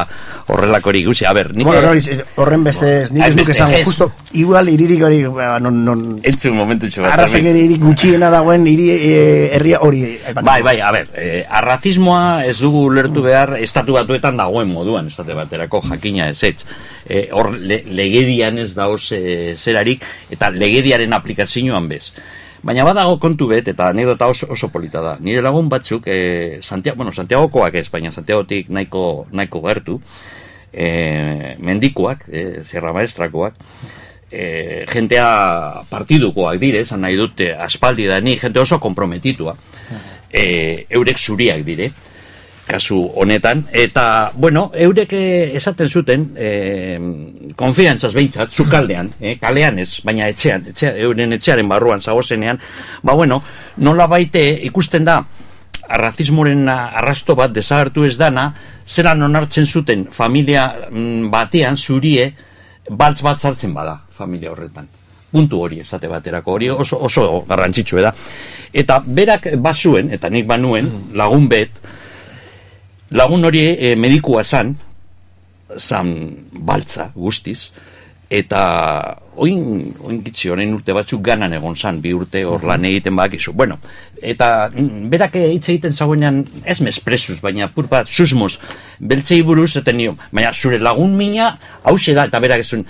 horrelakori ikusi. A ber, nik Bueno, hori, horren beste, nik ez nuke esango, ez. justo, igual iririk hori, ba, non, non, entzun momentu txu bat. arrazak irik gutxiena dagoen hiri e, herria hori. Bai, bai, a ber, eh, arrazismoa ez dugu ulertu behar estatu batuetan dagoen moduan, estate baterako jakina ez ez. Eh, hor le, legedian ez da e, zerarik, eta legediaren aplikazioan bez. Baina badago kontu bet, eta anekdota oso, oso polita da. Nire lagun batzuk, eh, Santiago, bueno, Santiagokoak ez, baina Santiagotik nahiko, nahiko gertu, eh, mendikoak, eh, Sierra Maestrakoak, eh, jentea partidukoak dire, esan nahi dute aspaldi da ni, jente oso komprometitua, eh, eurek zuriak dire, kasu honetan, eta, bueno, eurek eh, esaten zuten, eh, konfiantzaz behintzat, zukaldean, eh, kalean ez, baina etxean, etxea, euren etxearen barruan zagozenean, ba, bueno, nola baite ikusten da, arrazismoren arrasto bat desagertu ez dana, zelan onartzen zuten familia mm, batean zurie, baltz bat sartzen bada familia horretan. Puntu hori esate baterako, hori oso, oso garrantzitsua da. Eta berak bazuen, eta nik banuen, lagun bet, lagun hori e, medikua zan, zan baltza guztiz, eta oin, oin gitzi orain urte batzuk ganan egon zan, bi urte hor lan egiten bakizu. Bueno, eta mm, berak hitz egiten zagoenean, ez mespresuz, baina pur bat, susmoz, beltzei buruz, eten nio, baina zure lagun mina, hause da, eta berak esun,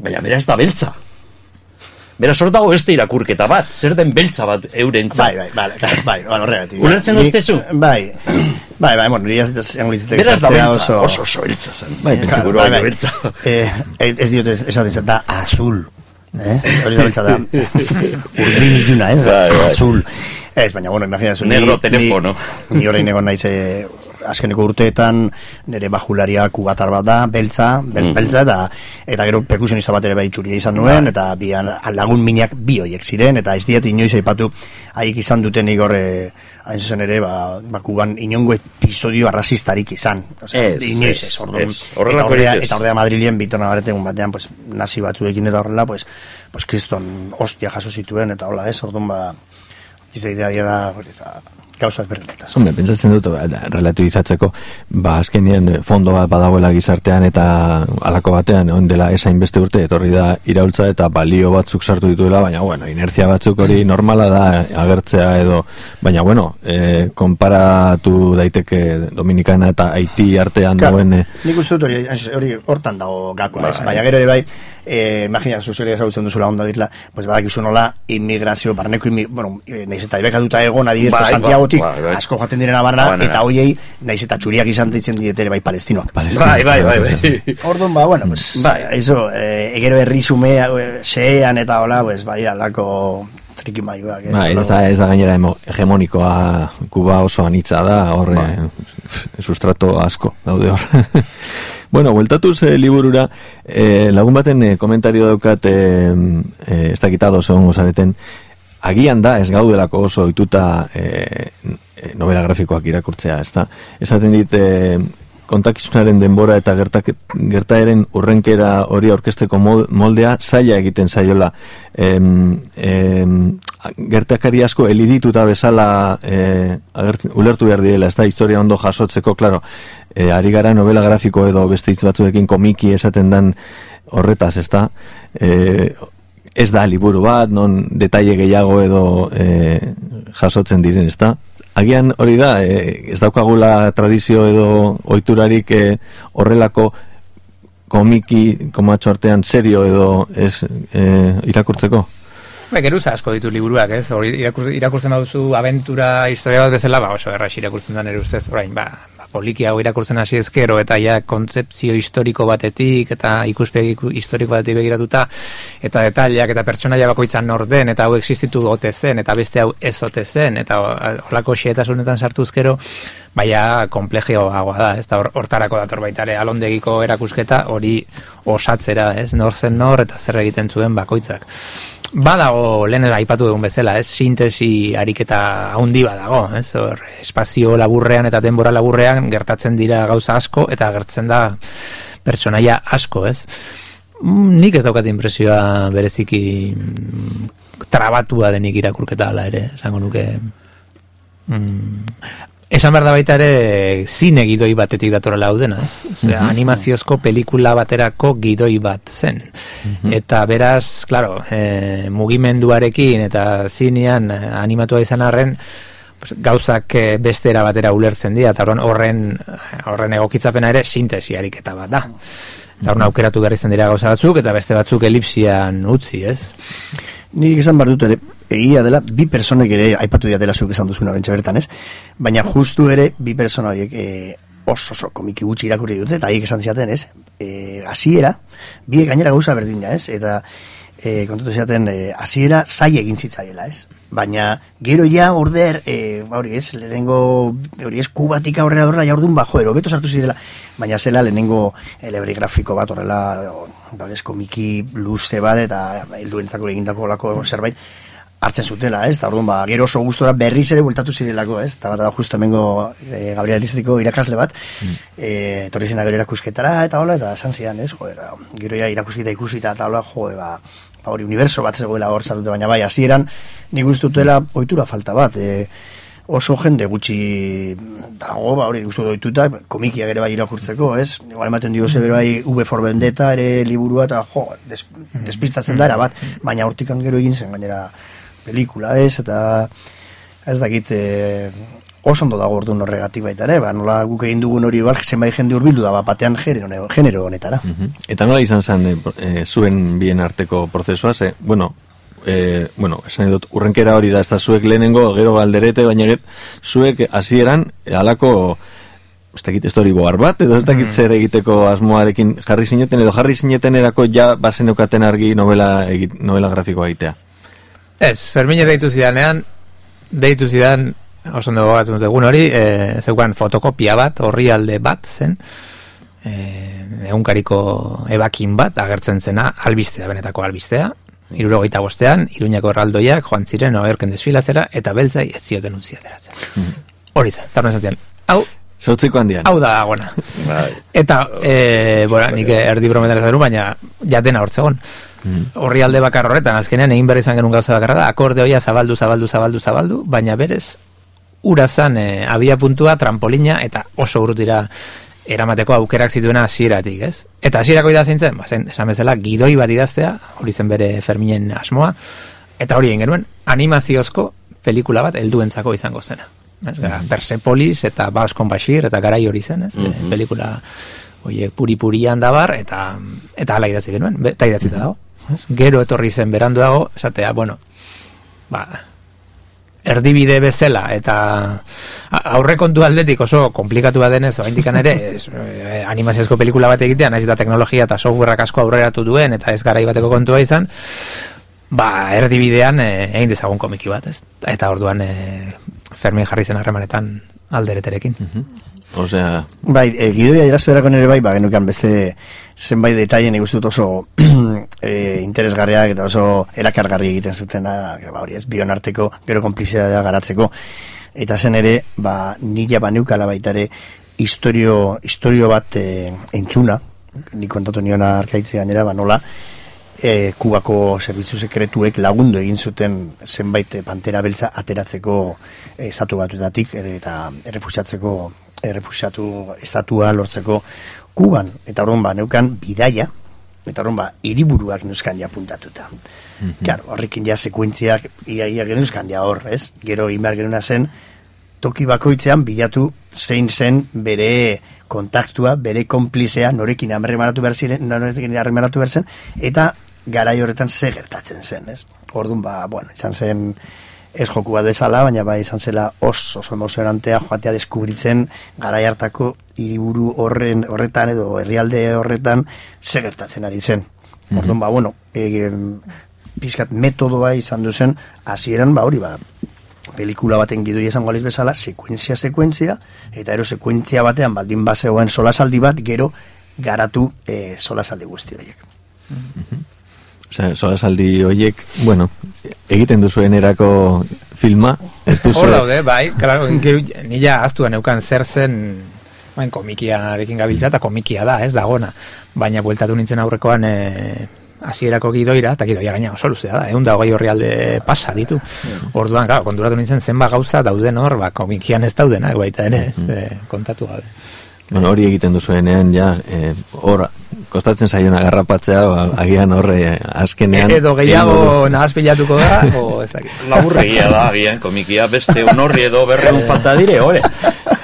baina bera ez da beltza. Beraz, hor dago beste irakurketa bat, zer den beltza bat eurentza. Bai, bai, bai, bai, bai, bai, horregatik. Ulertzen Ni-? Bai, bai, bai, bueno, niri ez zango litzatek Beraz da beltza, oso... oso, oso beltza zen. Bai, Beltza bai, baino bai. beltza. Eh, ez diot esaten zen, da azul. Eh? Hori da beltza da. Urdin iluna, ez? Bai, bai. Azul. Ez, baina, bueno, imaginazu. ni- Negro ni- telefono. Ni orain egon naiz eh, azkeneko urteetan nire bajularia kubatar bat da, beltza, bel, Mm. beltza, eta, eta gero perkusionista bat ere bai txuria izan nuen, eta bi lagun minak bi hoiek ziren, eta ez diet inoiz aipatu haik izan dutenik horre, hain zuzen ere, ba, ba kuban inongo episodio arrazistarik izan. Osea, Ez, inoiz ez, orduan. Eta ordea, eta ordea Madrilen bitona baretegun batean, pues, nazi batzuekin eta horrela, pues, pues kriston ostia jaso zituen, eta hola ez, orduan ba, izaitea da, gauza ezberdinetaz. Hombre, pentsatzen dut, da, relativizatzeko, ba, azkenien fondo bat badagoela gizartean eta alako batean, on dela esain beste urte, etorri da iraultza eta balio batzuk sartu dituela, baina, bueno, inertzia batzuk hori normala da agertzea edo, baina, bueno, e, konparatu daiteke Dominikana eta Haiti artean Claro, dagoen... e, Nik uste dut hori, hori hortan dago gakoa, ez? Baina gero ere bai, eh, imagina, zuzere ezagutzen duzula ondo dirla, pues badakizu nola immigrazio, barneko imi, bueno, eh, naiz eta ibekatuta egon adibidez, Bai, pues, Santiagotik bai, bai. asko joaten direna barna, Habanera. eta hoiei naiz eta txuriak izan ditzen diete ere bai palestinoak. Bai, bai, bai, bai. Orduan, ba, bueno, pues, Bai. eso, eh, egero herri zume, eh, eta hola, pues, bai, alako triki maioak. eh, Ba, ez da, ez da gainera hegemonikoa Kuba oso anitza da, hor Bai. eh, sustrato asko daude hor. bueno, bueltatuz eh, liburura, eh, lagun baten eh, komentario daukat, eh, eh, ez dakita oso ongo zareten, agian da ez gaudelako oso oituta eh, eh, novela grafikoak irakurtzea, ez da? Esaten dit, eh, kontakizunaren denbora eta gertak, gertaeren urrenkera hori aurkesteko mol- moldea zaila egiten zaiola em, em, gertakari asko elidituta bezala e, agertzen, ulertu behar direla, ez da historia ondo jasotzeko, klaro, e, ari gara novela grafiko edo beste hitz batzuekin komiki esaten dan horretaz, ez da? E, ez da liburu bat, non detaile gehiago edo e, jasotzen diren, ez da? Agian hori da, e, ez daukagula tradizio edo oiturarik e, horrelako komiki, komatxo artean serio edo ez e, irakurtzeko? Ba, geruza asko ditu liburuak, ez? Hori irakur, irakurtzen baduzu aventura historia bat bezala, ba, oso errax irakurtzen da nire ustez, orain, ba, ba, poliki hau irakurtzen hasi ezkero, eta ja kontzeptzio historiko batetik, eta ikuspegi iku- historiko batetik begiratuta, eta detaileak eta pertsonaia bakoitzan nor den, eta hau existitu ote zen, eta beste hau ez ote zen, eta horlako xeetasunetan sartuzkero, baina komplejioagoa da, ez da hor- hortarako dator baita ere alondegiko erakusketa hori osatzera, ez nor zen nor eta zer egiten zuen bakoitzak. Badago, lehen aipatu dugun bezala, ez, sintesi ariketa haundi badago, ez, hor, espazio laburrean eta denbora laburrean gertatzen dira gauza asko eta gertzen da pertsonaia asko, ez. Mm, Nik ez daukat impresioa bereziki mm, trabatua denik irakurketa ala ere, esango nuke. Mm, Esan behar da baita ere zine gidoi batetik datorela hau dena, ez? Osea, animaziozko pelikula baterako gidoi bat zen. Eta beraz, claro, e, mugimenduarekin eta zinean eh, animatua izan arren, pues, gauzak eh, beste era batera ulertzen dira, eta horren, horren, horren egokitzapena ere sintesi ariketa bat da. Eta horren aukeratu behar izan dira gauza batzuk, eta beste batzuk elipsian utzi, ez? Nik esan behar dut ere, egia dela, bi personek ere, aipatu diatela zuk esan duzuna bentsa bertan, ez? Baina justu ere, bi persona horiek e, oso oso komiki gutxi irakurri dute, eta haiek esan ziaten, ez? E, hasiera, biek gainera gauza berdina, ez? Eta e, kontatu ziaten, e, hasiera zai egin zitzaiela, ez? Baina gero ja order, e, ba hori ez, lehenengo, hori ez, kubatik aurrera dorra, ja orduan, ba, joder, hobeto sartu zirela, baina zela lehenengo elebri grafiko bat horrela, ba, hori ez, komiki luze bat, eta helduentzako egindako lako zerbait, hartzen zutela, ez? Eta orduan, ba, gero oso gustora berriz ere bueltatu zirelako, ez? Eta bat da justo hemengo e, gabrielistiko irakasle bat, e, etorri zena gero erakusketara, eta hola, eta esan zidan, ez? Joder, gero ja irakusketa ikusita, eta hola, joder, ba, ba, hori universo bat zegoela hor sartute, baina bai, hasieran nik uste dutela ohitura falta bat, e, oso jende gutxi dago, ba, hori gustu doituta, komikia ere bai irakurtzeko, ez? Igual ematen dio ere bai V for Vendetta ere liburua, eta jo, des, despistatzen da, bat, baina hortikan gero egin zen gainera pelikula, ez? Eta ez dakit, e, oso ondo dago orduan horregatik baita ere, ba, nola guk egin dugun hori igual, zenbait jende hurbildu da, ba, batean genero, genero honetara. Mhm. Eta nola izan zen e, e, zuen bien arteko prozesua, ze, bueno, e, bueno, esan dut, urrenkera hori da, ez da zuek lehenengo, gero galderete, baina get, zuek hasieran halako ez dakit storyboard bat, edo ez dakit zer egiteko asmoarekin jarri zineten, edo jarri zineten erako ja bazeneukaten argi novela, egit, novela grafikoa egitea. Ez, Fermine deitu zidanean, deitu zidan, oso ondo gogatzen dut egun hori, e, zeukan fotokopia bat, horri alde bat zen, e, egunkariko ebakin bat, agertzen zena, albistea, benetako albistea, irurogeita bostean, iruñako erraldoiak joan ziren oerken desfilazera, eta beltzai ez zioten utzi ateratzen. Hori zen, horren zaten, hau, Zortziko handian. hau da agona. Bai. Eta, e, bora, nik erdi brometara zeru, baina jatena hortzegon. Horri alde bakar horretan, azkenean egin behar izan genuen gauza bakarra da, akordeoia zabaldu, zabaldu, zabaldu, zabaldu, baina berez, ura zan e, abia puntua, trampolina, eta oso urrutira eramateko aukerak zituena hasieratik, ez? Eta hasierako idazten zen, ba, zen, esan bezala, gidoi bat idaztea, hori zen bere Ferminen asmoa, eta hori genuen, animaziozko pelikula bat helduentzako izango zena. Ez, gara, Persepolis eta Balskon Bashir eta garai hori zen, ez? Mhm. Pelikula oie, puri-purian dabar, eta eta hala idatzi genuen, eta idatzita dago. Ez? Gero etorri zen beranduago, esatea, bueno, ba, erdibide bezala eta aurrekontu aldetik oso komplikatu bat denez oraindik ere ez, eh, animaziozko pelikula bat egitea naiz eta teknologia eta softwareak asko aurreratu duen eta ez garai bateko kontua izan ba erdibidean eh, egin dezagun komiki bat ez? Eta orduan eh, Fermin jarri zen harremanetan aldereterekin Osea, Bai, e, gidoia irazuerako nere bai, ba, genukan beste zenbait detaien ikusten dut oso e, interesgarriak eta oso erakargarri egiten zutena, ba, hori ez, bion arteko, gero konplizitatea garatzeko. Eta zen ere, ba, nila baneukala baita ere, historio, historio bat e, entzuna, ni kontatu niona arkaitze gainera, ba, nola, e, kubako zerbitzu sekretuek lagundu egin zuten zenbait e, pantera beltza ateratzeko estatu batuetatik ere, eta errefusiatzeko errefusiatu estatua lortzeko kuban eta orduan ba neukan bidaia eta orduan ba hiriburuak neuzkan ja puntatuta. Claro, horrekin ja sekuentziak ia ia geneuzkan ja hor, ez? Gero egin behar genuena zen toki bakoitzean bilatu zein zen bere kontaktua, bere konplizea, norekin harremanatu behar ziren, norekin harremanatu behar zen, eta garai horretan ze gertatzen zen, ez? Orduan, ba, bueno, izan zen ez joku bat bezala, baina bai izan zela oso, oso emozionantea joatea deskubritzen garai hartako hiriburu horren horretan edo herrialde horretan ze gertatzen ari zen. Orduan, ba, bueno, e, pizkat metodoa izan duzen, hasieran ba hori ba, pelikula baten gidoi esango aliz bezala, sekuentzia, sekuentzia, eta ero sekuentzia batean baldin bazegoen solasaldi bat, gero garatu e, solasaldi guzti horiek. Osea, solasaldi hoiek, bueno, egiten duzuen erako filma, ez duzu... Hor daude, bai, claro, nila aztuan neukan zer zen bain, komikiarekin gabiltza eta komikia da, ez dagona. Baina bueltatu nintzen aurrekoan e, hasierako gidoira, eta gidoia gaina oso luzea da, egun da hogei horri alde pasa ditu. Orduan, claro, konturatu nintzen zenba gauza dauden hor, ba, komikian ez daudenak baita ere, ez, e, kontatu gabe. Bueno, hori egiten duzuenean, ja, eh, hor, kostatzen zaiona garrapatzea, ba, agian horre azkenean... edo gehiago nahaz pilatuko da, o ez dakit. Laburregia da, agian, komikia, beste un horri edo berreun falta dire, ore.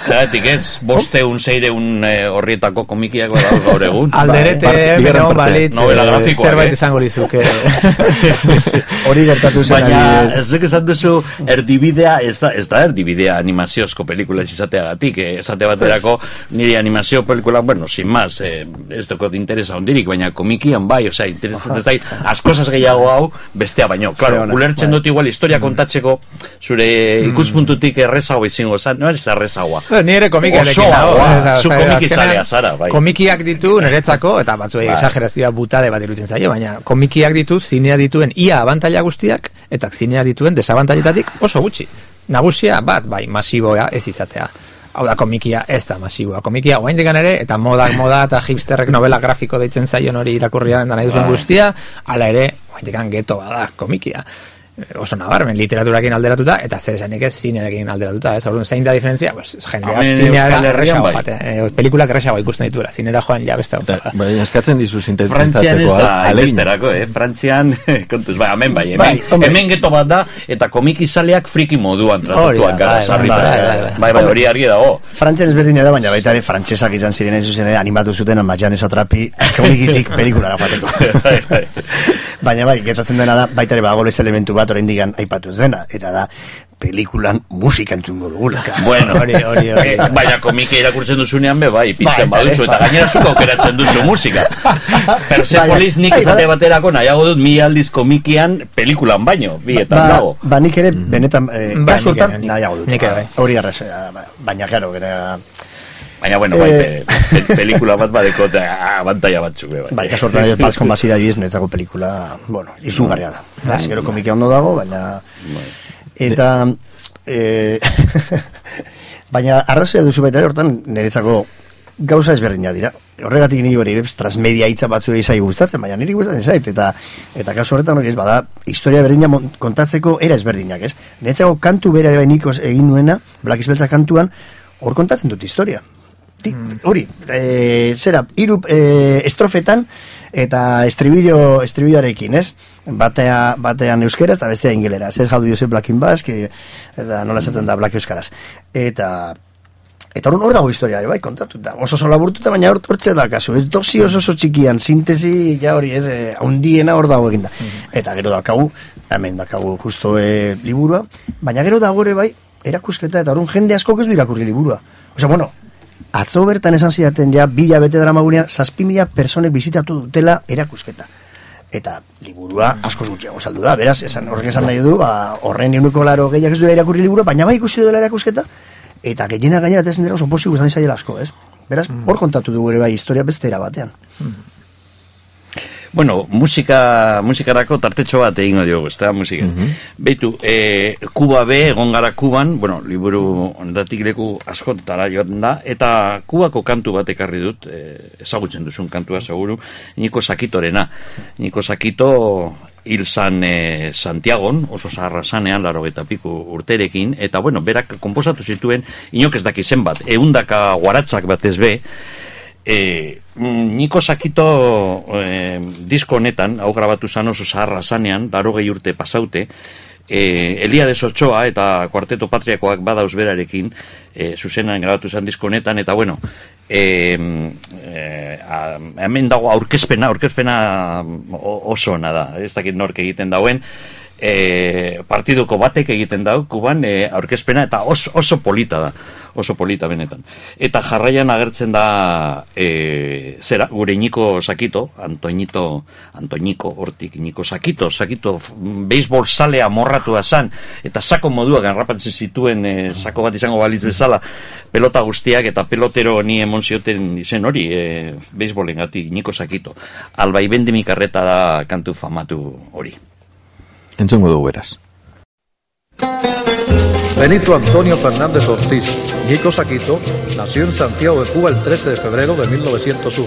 Zeratik ez, bosteun, seireun eh, horrietako komikiak bada gaur egun. Alderete, Bai, parte- bigarren bero, parte, balitz, novela eh, grafikoak, zerbait eh? izango lizuke. Hori gertatu zen Baina, ez duk esan duzu, erdibidea, ez da, ez da erdibidea animaziozko pelikula izateagatik, eh, esate baterako nire animazio pelikula, bueno, sin más, eh, ez dukot interesa ondirik, baina komikian bai, osea, interesatzen zait, askozaz gehiago hau, bestea baino. Claro, ulertzen bai. dut igual historia kontatzeko, zure ikuspuntutik errezago izango zan, no ez errezagoa. Ni ere komikiarekin ba, eh, zu komiki azkenean, zalea zara, bai. Komikiak ditu niretzako, eta batzuei Bai. exagerazioa butade bat iruditzen zaio, baina komikiak ditu zinea dituen ia abantaila guztiak, eta zinea dituen desabantailetatik oso gutxi. Nagusia bat, bai, masiboa ez izatea. Hau da, komikia ez da masiboa. Komikia oain ere, eta modak moda eta hipsterrek novela grafiko deitzen zaion hori irakurriaren da nahi duzuen Bai. guztia, hala ere, oain geto bada komikia. Eh, oso nabarmen literaturakin alderatuta eta zer esanik ez zinearekin alderatuta ez orduan zein da diferentzia pues jendea Herrian erresago bai. joatea eh, pelikulak erresago ikusten dituela zinera joan ja beste gauza da. baina eskatzen dizu sintetizatzeko hainbesterako, eh? Frantzian, kontuz, bai, hemen bai, hemen, Bai, hemen geto bat da, eta komikizaleak friki moduan tratatuak gara, bai, sarri bai, bai, bai, bai. bai, bai, hori argi dago. Frantzian ezberdina da, baina baita ere frantsesak izan ziren ez zuzen ere animatu zuten Majan esatrapi komikitik pelikulara joateko. Bai, bai. baina bai, gertatzen dena da, baita ere badago beste elementu bat oraindik aipatu ez dena, eta da, pelikulan musika entzungo dugula. Bueno, Hori, hori, hori. eh, baina komike irakurtzen duzunean be, bai, pintzen Bai, baduzu, bai, eta gainera zuko aukeratzen duzu musika. Persepolis nik Bai, esate bai. baterako nahiago dut mi aldiz komikian pelikulan baino, bietan ba, dago. ba, nik ere, benetan, eh, Bai, kasu nik nik- nahiago dut. nik ere, bai. Hori ba, baina, karo, gara, Baina, bueno, bai, Eh. pe- pe- pelikula bat badeko, eta abantaia batzuk, be, bai. bai, kasu hortan, Balskon Basida adibidez, niretzako pelikula, bueno, izugarria da. Bai. Ez gero komikia ondo dago, baina, eta, eh, baina, arrazoia duzu baita ere, hortan, niretzako gauza ezberdina dira. Horregatik niri hori transmedia hitza batzu izai gustatzen, baina niri gustatzen zait, eta eta kasu horretan hori ez, bada, historia berdina kontatzeko era ezberdinak, ez? Netzako kantu bere ere nikos egin nuena, Black Isbeltza kantuan, hor kontatzen dut historia. Ti, hori, e, zera, hiru e, estrofetan eta estribillo, estribilloarekin, ez? Batea, batean euskeraz eta bestea ingeleraz, ez? How do you say black in basque, eta nola esaten da black euskaraz. Eta, Eta hor dago historia, bai, kontatuta. Oso oso laburtuta, baina hor hortze da kasu. Ez dosi oso oso txikian, sintesi, ja hori, ez, eh, handiena hor dago eginda. Eta gero daukagu, hemen daukagu justo eh, liburua, baina gero dago ere bai, erakusketa, eta horren jende asko ez du irakurri liburua. Osea, bueno, atzo bertan esan zidaten ja, bila bete dara magunean, zazpi mila personek bizitatu dutela erakusketa. Eta liburua askoz gutxiago saldu da, beraz, esan, horrek esan nahi du, ba, horren euneko laro gehiak ez duela irakurri liburua, baina bai ikusi dela erakusketa, eta gehiena gainera eta dira oso posik guztan zaiela asko, ez? Beraz, hor kontatu dugu ere bai historia beste batean. Bueno, musika, musikarako tartetxo bat egingo diogu, ez da, musika. Beitu, e, Kuba be, egon gara Kuban, bueno, liburu ondatik leku askotara joaten da, eta Kubako kantu bat ekarri dut, e, ezagutzen duzun kantua, seguru, Niko Sakitorena. Niko Sakito hil zan e, Santiagon, oso zaharra zanean, laro piku urterekin, eta bueno, berak komposatu zituen, inok ez daki zenbat, eundaka guaratzak batez be, E, Niko Sakito e, disko honetan, hau grabatu zan oso zaharra zanean, laro gehi urte pasaute, e, Elia de Ochoa eta Kuarteto Patriakoak badauz berarekin, e, zuzenan grabatu zan disko honetan, eta bueno, e, e, a, hemen dago aurkezpena, aurkezpena oso ona da, ez dakit nork egiten dauen, e, partiduko batek egiten dau, kuban e, aurkezpena, eta oso, oso polita da, oso polita benetan. Eta jarraian agertzen da, e, zera, gure Niko Sakito, Antoñito, Antoñiko hortik, Niko Sakito, Sakito, beisbol salea morratua zan, eta sako moduak garrapatzen zituen, e, sako bat izango balitz bezala, pelota guztiak, eta pelotero ni emon zioten izen hori, e, beisbolen gati, Niko Sakito. Albai bendimi karreta da kantu famatu hori. Entzungo dugu beraz. Benito Antonio Fernández Ortiz, Nico Saquito, nació en Santiago de Cuba el 13 de febrero de 1901.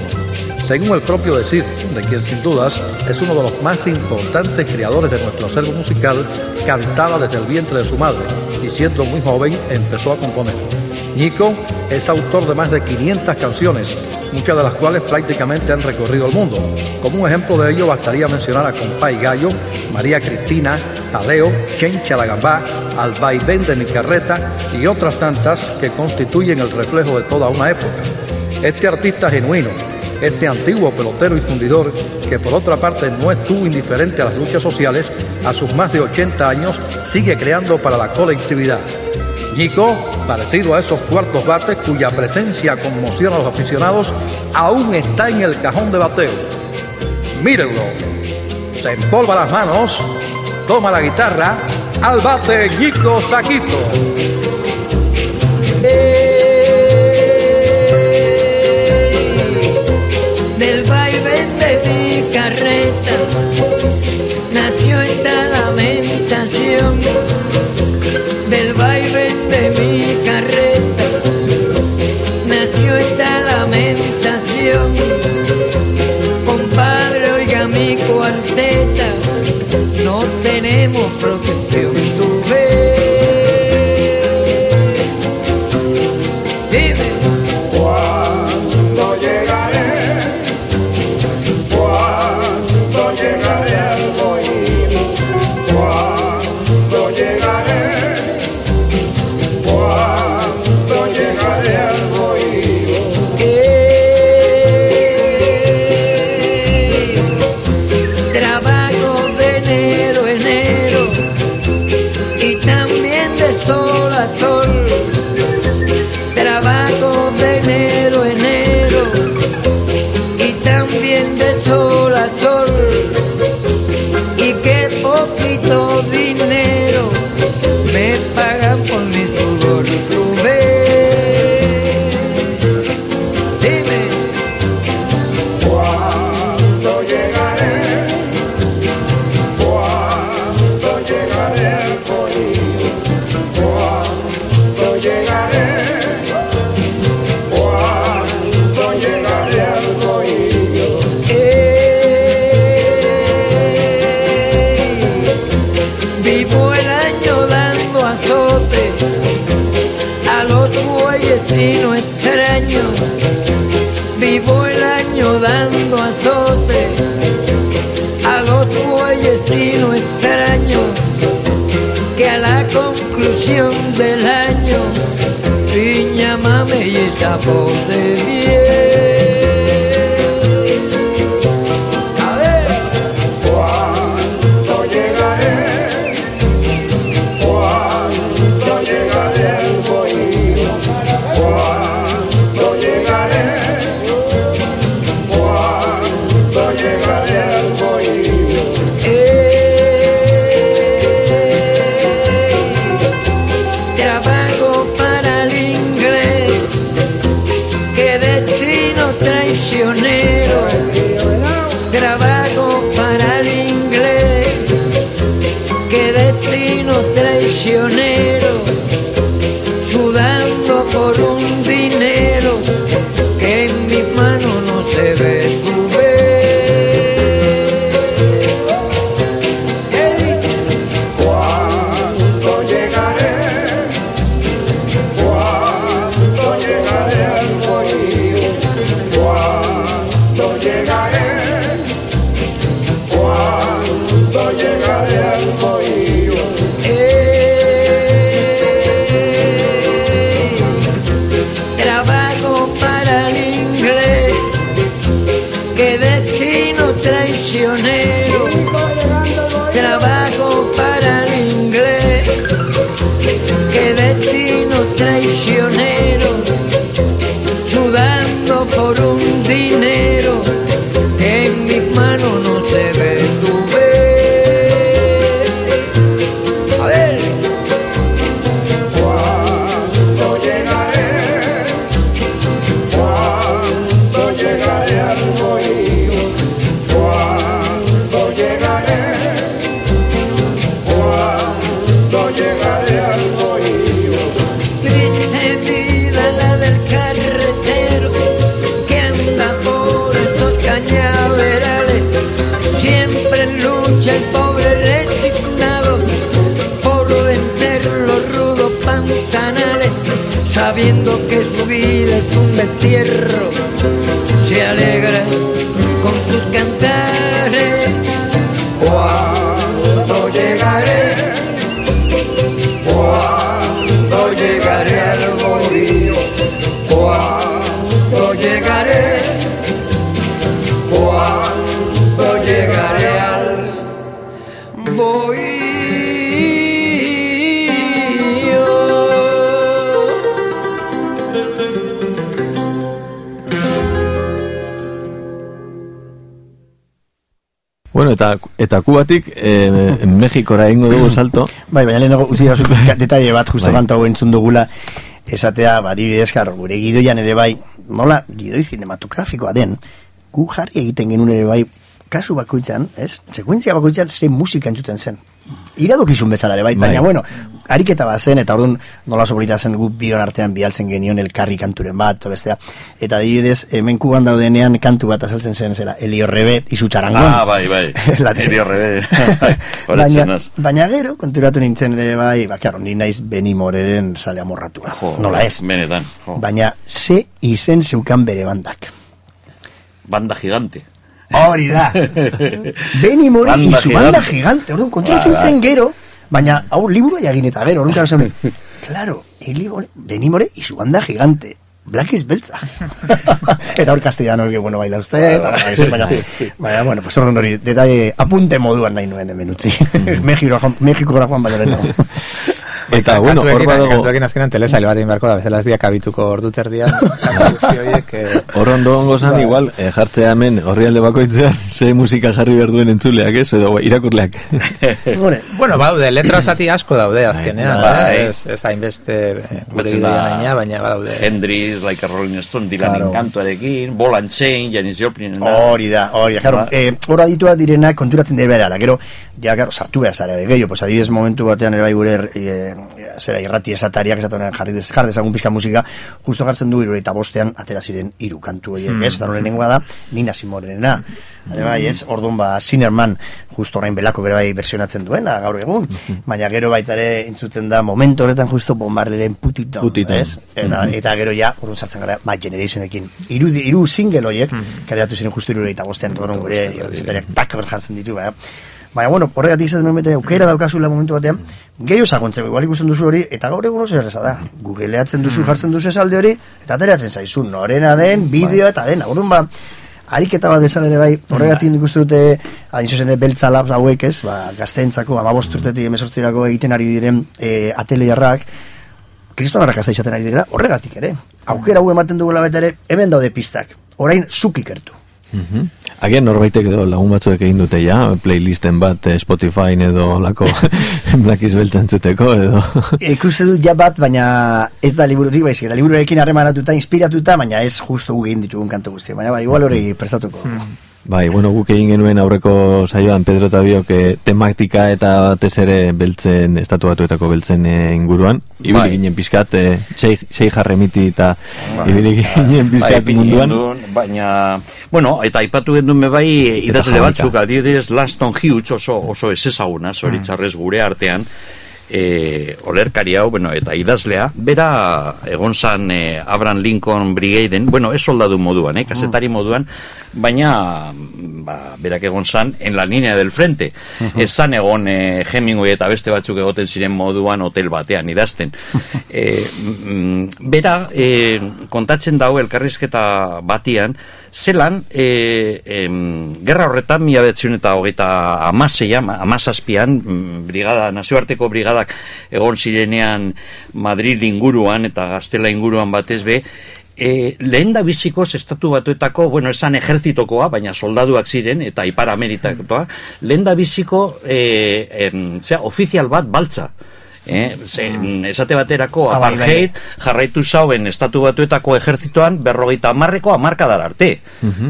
Según el propio decir, de quien sin dudas es uno de los más importantes creadores de nuestro acervo musical, cantaba desde el vientre de su madre y siendo muy joven empezó a componer. Nico es autor de más de 500 canciones, muchas de las cuales prácticamente han recorrido el mundo. Como un ejemplo de ello bastaría mencionar a Compay Gallo, María Cristina, Taleo, Chencha la Gambá, Al vaivén de mi carreta y otras tantas que constituyen el reflejo de toda una época. Este artista genuino, este antiguo pelotero y fundidor, que por otra parte no estuvo indiferente a las luchas sociales, a sus más de 80 años sigue creando para la colectividad. Nico, parecido a esos cuartos bates cuya presencia conmociona a los aficionados, aún está en el cajón de bateo. Mírenlo, se empolva las manos, toma la guitarra, al bate Nico Saquito. del vaivén de mi carreta eta, kubatik eh, Mexikora ingo dugu salto. Bai, baina lehenago utzi da detalle bat, justo Bai. kantu hau entzun dugula, esatea, ba, adibidez, karo, gure gidoian ere bai, nola, gidoi cinematografikoa den, gu jarri egiten genuen ere bai, kasu bakoitzan, ez? Sekuentzia bakoitzan ze musika entzuten zen. Iradokizun bezala ere bai, baina Bai. bueno, ariketa bat zen, eta orduan nola sobrita zen gu bion artean bialtzen genion elkarri kanturen bat, bestea. Eta adibidez, hemen kuban daudenean kantu bat azaltzen zen, zela, Elio Rebe, izu txarangon. Ah, bai, bai. Late- Elio Rebe. baina, baina gero, konturatu nintzen ere bai, ba, claro, ni naiz Beni Moreren sale amorratua. Nola ez? Benetan. Jo. Baina, ze izen zeukan bere bandak. Banda gigante. Hori da. Beni More Banda izu banda gigante. gigante. Orduan, konturatu Ba, ba. nintzen gero, baina, hau liburu egin eta gero, orduan, zen, claro, Eli More, Beni More izu banda gigante. Black is beltza. eta hor castellano, que bueno, baila usted, eta baina, ez, baina, baina, bueno, pues orduan hori, detalle, apunte moduan nahi nuen hemen utzi. Joan, Mexikora joan baina lehenago. Eta, bueno, hor badago, kantuekin azkenan telesail bat egin beharko da, bezala ez diak abituko ordu terdian, eh, hor ondo ongo zan igual, eh, jartzea hemen, horri alde bakoitzean, ze musika jarri behar duen entzuleak, ez, edo irakurleak. Hore, Bueno, baude, letra zati asko daude azkenean, Bai. eh? ez, ez hainbeste gure da- aina, baina badaude. Hendrix, like a Rolling Stone, Dylanen Claro. kantuarekin, Ball and Chain, Janis Joplin. Hori da, hori da, claro, Ba. eh, hor adituak direnak konturatzen dira gero, ja, claro, sartu behar zara, gehiago, pues adibidez momentu batean ere bai gure eh, zera irrati esatariak esaten jarri dez, jarri dezagun pizka musika, justo jartzen du eta bostean atera ziren hiru kantu horiek, Hmm. ez? Eta lehenengoa da Nina Simorenena. Ere bai, ez? Orduan ba Sinerman justo orain belako bere bai versionatzen duena gaur egun, baina gero baita ere entzuten da momento horretan justo bombarleren putito, Put It On. ez? Eta, eta gero ja, orduan sartzen gara My Generationekin. Hiru hiru single horiek, kaleratu ziren justo hirurogeita bostean, orduan gure irratizatariak tak ber jartzen ditu, baina Baina, bueno, horregatik izaten nuen bete, aukera daukazula momentu batean, gehiago sakontzeko, igual ikusten duzu hori, eta gaur egun oso erreza da. Googleatzen duzu, jartzen duzu esalde hori, eta ateratzen zaizu, norena den, bideoa eta dena. Orduan ba, ariketa bat desan ere bai, horregatik nik uste dute, hain zuzen ere, beltza labs hauek ez, ba, gazteentzako, amabost urtetik emezortzirako egiten ari diren e, ateliarrak, kriston arrakasta izaten ari direla, horregatik ere. Aukera hau ematen dugula bete ere, hemen daude pistak. Orain, zuk ikertu. Mhm. Agian norbaitek edo lagun batzuek egin dute ja, playlisten bat eh, Spotify edo lako Black is Belt entzuteko edo Ikuste dut ja bat, baina ez da liburutik baizik, eta liburuekin harremanatuta, inspiratuta, baina ez justo gu egin ditugun kantu guztia. Baina, ba, igual hori prestatuko. Bai, bueno, guk egin genuen aurreko saioan Pedro eta biok eh, tematika eta batez ere beltzen, estatu batuetako beltzen eh, inguruan. Ibili Bai. ginen pizkat, eh, sei, sei jarremiti eta ibili ginen Bai, pizkat ipini munduan. gendun, baina, bueno, eta aipatu gendun bai idazle batzuk, adibidez Laston Hughes oso, oso ez ezaguna, zoritzarrez gure artean, e, olerkari hau, bueno, eta idazlea, bera egon zan e, Abraham Lincoln Brigadeen, bueno, ez soldadu moduan, eh, kasetari moduan, baina ba, berak egon zan en la línea del frente. Ez zan egon e, Hemingway eta beste batzuk egoten ziren moduan hotel batean idazten. e, mm, bera e, kontatzen dau elkarrizketa batian, zelan, e, em, gerra horretan, mila betzion eta hogeita amaseian, amazazpian, mm, brigada, nazioarteko brigadak egon zirenean Madrid inguruan eta Gaztela inguruan batez be, e, lehen da bizikoz estatu batuetako, bueno, esan ejertzitokoa, baina soldaduak ziren, eta ipar ameritakoa, lehen da biziko, e, em, zera, ofizial bat baltza. Eh, ze, esate baterako Ah, bai, bai. apartheid jarraitu zauen estatu batuetako ejertzitoan berrogeita hamarreko hamarkadar arte.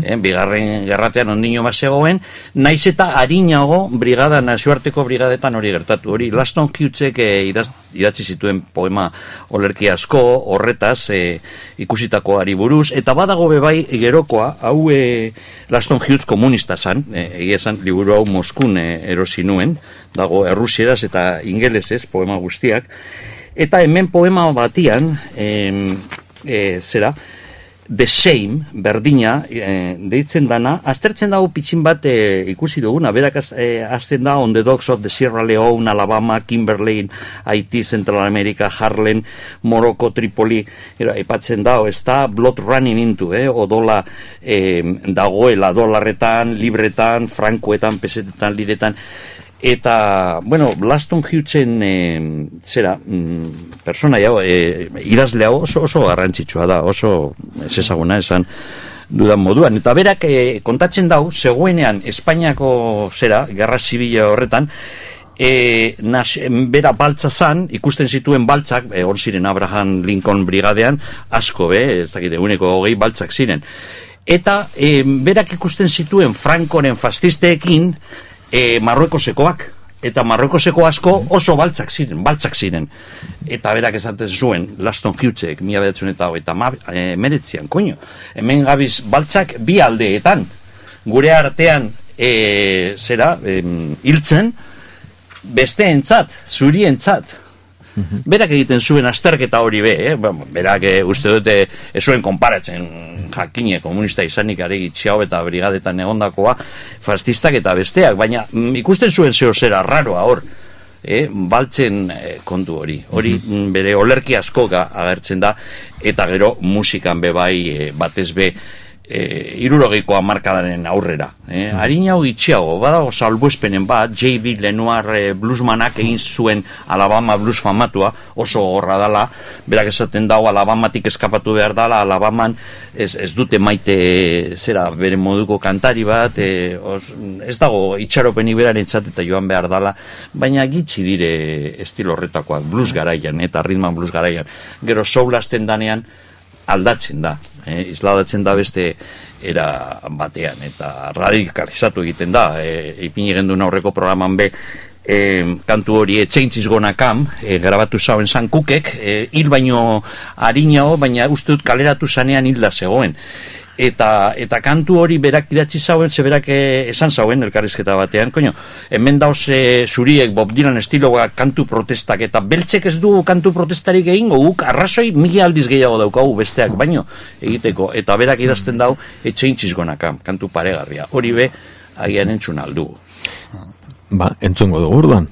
eh, bigarren gerratean ondino basegoen, naiz eta harinago brigada, nazioarteko brigadetan hori gertatu. Hori, Laston Hughesek eh, idaz, idatzi zituen poema olerki asko, horretaz eh, ikusitako ari buruz, eta badago bebai gerokoa, hau eh, Laston Hughes komunista zan, eh, egia esan liburu hau Moskun eh, erosi nuen, dago errusieraz eta ingelesez poema guztiak, eta hemen poema batian, em, eh, zera, The Same, berdina, eh, deitzen dana, aztertzen dago pitxin bat eh, ikusi duguna, berak az, eh, azten da On the Dogs of the Sierra Leone, Alabama, Kimberley, Haiti, Central America, Harlem, Morocco, Tripoli, era, aipatzen da, ez da, blood running into, eh, odola eh, dagoela dolarretan, libretan, frankoetan, pesetetan, liretan, Eta, bueno, Blaston Hughesen e, zera, mm, persona jau, e, idazle hau oso, oso garrantzitsua da, oso ez ezaguna esan dudan moduan. Eta berak e, kontatzen dau, zegoenean Espainiako zera, gerra zibila horretan, e, nas, bera baltza zan, ikusten zituen baltzak, e, hor ziren Abraham Lincoln brigadean, asko, be, ez dakit, eguneko hogei baltzak ziren. Eta e, berak ikusten zituen Frankoren fastisteekin, e, Marruekosekoak eta Marruekoseko asko oso baltzak ziren, baltzak ziren. Eta berak esaten zuen, Laston Hughesek, mila bedatzen eta hogeita e, meretzian, koño. Hemen gabiz baltzak bi aldeetan. Gure artean, e, zera, e, hiltzen, besteentzat, zurientzat. Berak egiten zuen azterketa hori be, eh? Bueno, berak eh, uste dute ez zuen konparatzen jakine komunista izanik aregi txiau eta brigadetan egondakoa fascistak eta besteak, baina mm, ikusten zuen zeo zera raroa hor, eh? baltzen eh, kontu hori. Hori mm, bere olerki askoga agertzen da, eta gero musikan be bai eh, batez be e, irurogeiko amarkadaren aurrera. Eh? Harin hau itxiago, badago salbuespenen bat, J.B. Lenoir e, bluesmanak egin zuen Alabama blues famatua, oso horra dala, berak esaten dago Alabamatik eskapatu behar dala, Alabaman ez, ez dute maite zera bere moduko kantari bat, e, os, ez dago itxaropeni beraren eta joan behar dala, baina gitxi dire estilo horretakoak, blues garaian, eta ritman blues garaian. Gero soulasten danean, aldatzen da, eh, isladatzen da beste era batean eta radikalizatu egiten da e, ipini genduen aurreko programan be e, kantu hori etxeintziz gona kam, e, grabatu zauen zan kukek, e, hil baino harinao, baina uste dut kaleratu zanean hilda zegoen. Eta, eta kantu hori berak idatzi zauen, ze berak eh, esan zauen elkarrizketa batean, koño, hemen dauz e, zuriek Bob Dylan estiloa kantu protestak, eta beltzek ez du kantu protestarik egingo, guk arrazoi mila aldiz gehiago daukagu besteak, baino egiteko, eta berak idazten dau etxeintziz gonaka, kantu paregarria. Hori be, agian entzun aldu. Ba, entzungo dugu urduan.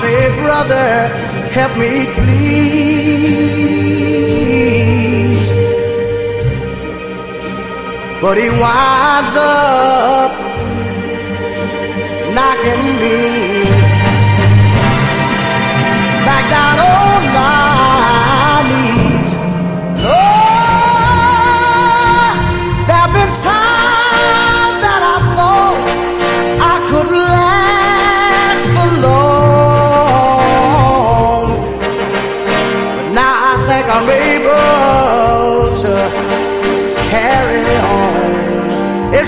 say, Brother, help me please. But he winds up knocking me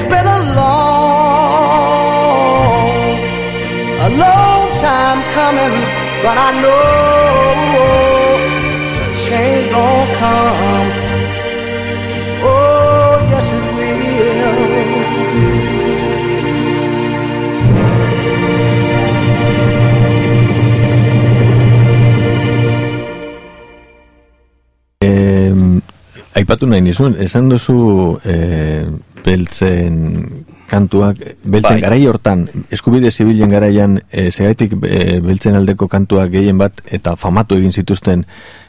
It's been a long, a long time coming, but I know change gonna come. Oh, yes it will. Aipatu nahi nizun, esan duzu eh, beltzen kantuak, beltzen Bai. garai hortan, eskubide zibilen garaian, eh, segaitik eh, beltzen aldeko kantuak gehien bat, eta famatu egin zituzten,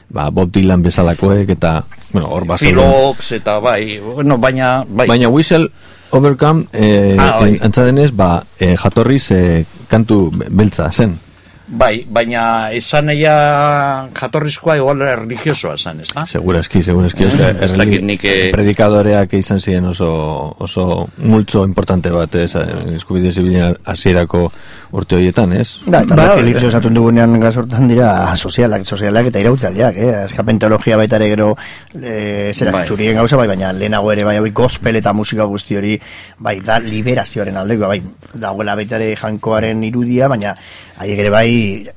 ba, Bob Dylan bezalakoek, eta, bueno, hor. Filox eta bai, bueno, baina... Bai. Baina Whistle Overcome, eh, Ah, bai. en- antza denez, ba, eh, jatorriz eh, kantu beltza zen. Bai, baina esan eia jatorrizkoa igual religiosoa zen, ez da? Segurazki, segurazki. Eh, ez dakit nik, eh, predikadoreak izan ziren oso, oso multzo importante bat, ez, eh, eskubide zibilen hasierako urte horietan, ez? Da, eta Ba, religio esatun dugunean gazortan dira sozialak, sozialak eta irautzaileak, eh? Eskapen teologia baita ere gero e, zera, Bai. txurien gauza, bai, baina lehenago ere bai, hau gospel eta musika guzti hori, bai, da liberazioaren aldeko, bai, dagoela baita ere jankoaren irudia, baina haiek ere bai,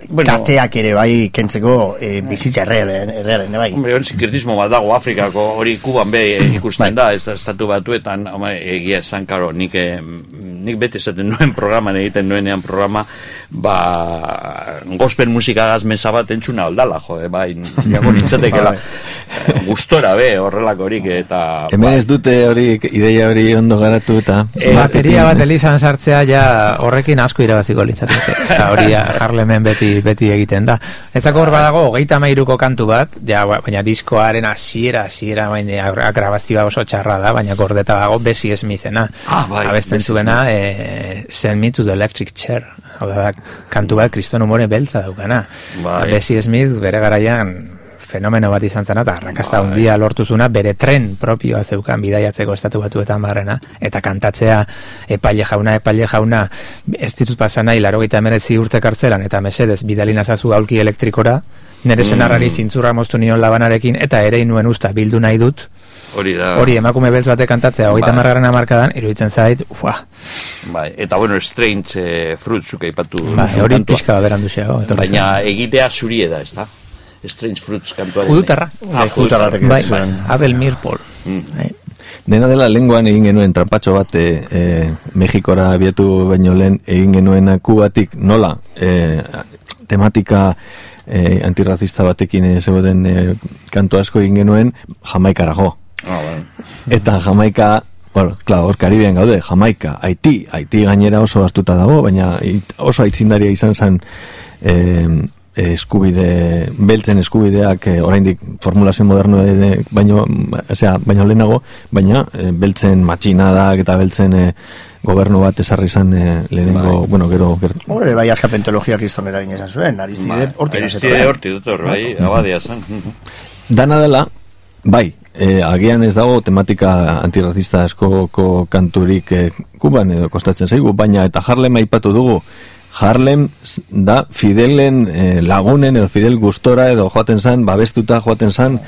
Bueno. kateak ere bai, kentzeko e, bizitza errealen, errealen, bai. Hombre, hori sinkretismo bat dago Afrikako, hori Kuban be ikusten da, ez estatu batuetan, hombre, egia esan, karo, nik, eh, nik bete esaten nuen programan egiten nuenean programa, ba, gospel musikagaz mesa bat entzuna aldala, jo, eh, bai, jago nintzatekela. gustora be horrelakorik eta Hemen ez dute hori, ideia hori ondo garatu eta... Eh, Bateria bat elizan sartzea ja horrekin asko irabaziko litzateke. Eta hori ja, Harlemen beti beti egiten da. Ezako hor badago, hogeita mairuko kantu bat, ja, ba- baina diskoaren hasiera hasiera baina grabazioa oso txarra da, baina gordeta dago Bessie Smithena. Ah, bai, Abesten zuena, eh, Send Me to the Electric Chair. Hau da, kantu bat kriston umore beltza daukana. Bai. Bessie Smith bere garaian fenomeno bat izan zena, eta arrakasta Bai. handia lortu zuna, bere tren propioa zeukan bidaiatzeko estatu batuetan barrena, eta kantatzea epaile jauna, epaile jauna, ez ditut pasan nahi, laro gaita urte kartzelan, eta mesedez, bidalin azazu aulki elektrikora, nire senarrari zintzurra moztu nion labanarekin, eta ere inuen usta bildu nahi dut, hori da. hori emakume beltz batek kantatzea, hogeita Bai. margarren amarkadan, iruditzen zait, ufa, Bai, eta bueno, Strange eh, Fruit zuke aipatu bai, hori pixka berandu xeo, Baina egitea zurie da, ez da? Strange Fruits kantua. Judutarra. Bai, judutarra batek Bai, bai, Abel Mirpol. Mm. Bai. Dena dela lenguan egin genuen trampatxo bat e, e, Mexikora abiatu baino lehen egin genuen kubatik nola e, tematika e, antirrazista batekin e, zegoen e, kantu asko egin genuen Jamaikara jo. Ah, bai. Eta Jamaika, bueno, claro, hor Karibian gaude, Jamaika, Haiti, Haiti gainera oso astuta dago, baina it- oso aitzindaria izan zen eh, eskubide, beltzen eskubideak eh, oraindik formulazio moderno de, baino, osea, baino lehenago, baina eh, beltzen matxinadak eta beltzen eh, gobernu bat esarri izan eh, lehenengo, bueno, gero, gero Hor ere bai askapen teologia kriston eragin izan zuen, aristide Bai, Aristide hortik dut hor, bai, abadia zen. Dana dela, bai, e, agian ez dago tematika antirrazista askoko kanturik e, kuban edo kostatzen zaigu, baina eta Harlem aipatu dugu, Harlem da Fidelen e, lagunen edo Fidel gustora edo joaten zan, babestuta joaten zan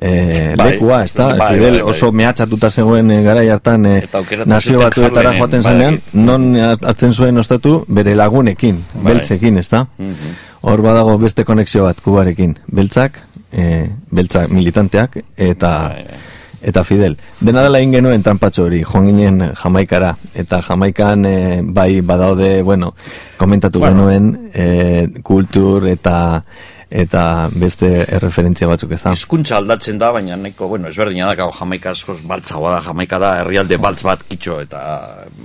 e, Bai, lekua, ez da? bai, Fidel bai, bai. oso mehatxatuta zegoen e, garai hartan e, aukeratu nazio batuetara joaten bai, zanean, non hartzen zuen ostatu bere lagunekin, Bai. beltzekin, ez da? Mhm. Hor badago beste konexio bat kubarekin. Beltzak, e, beltzak militanteak eta Bai, bai. Eta Fidel. Dena dela egin genuen tranpatxo hori, joan ginen Jamaikara. Eta Jamaikan e, bai badaude, bueno, komentatu Bueno. genuen e, kultur eta eta beste erreferentzia batzuk ez da. Hizkuntza aldatzen da, baina nahiko, bueno, ezberdina da, gau, Jamaika askoz baltzagoa da, Jamaika da herrialde baltz bat kitxo eta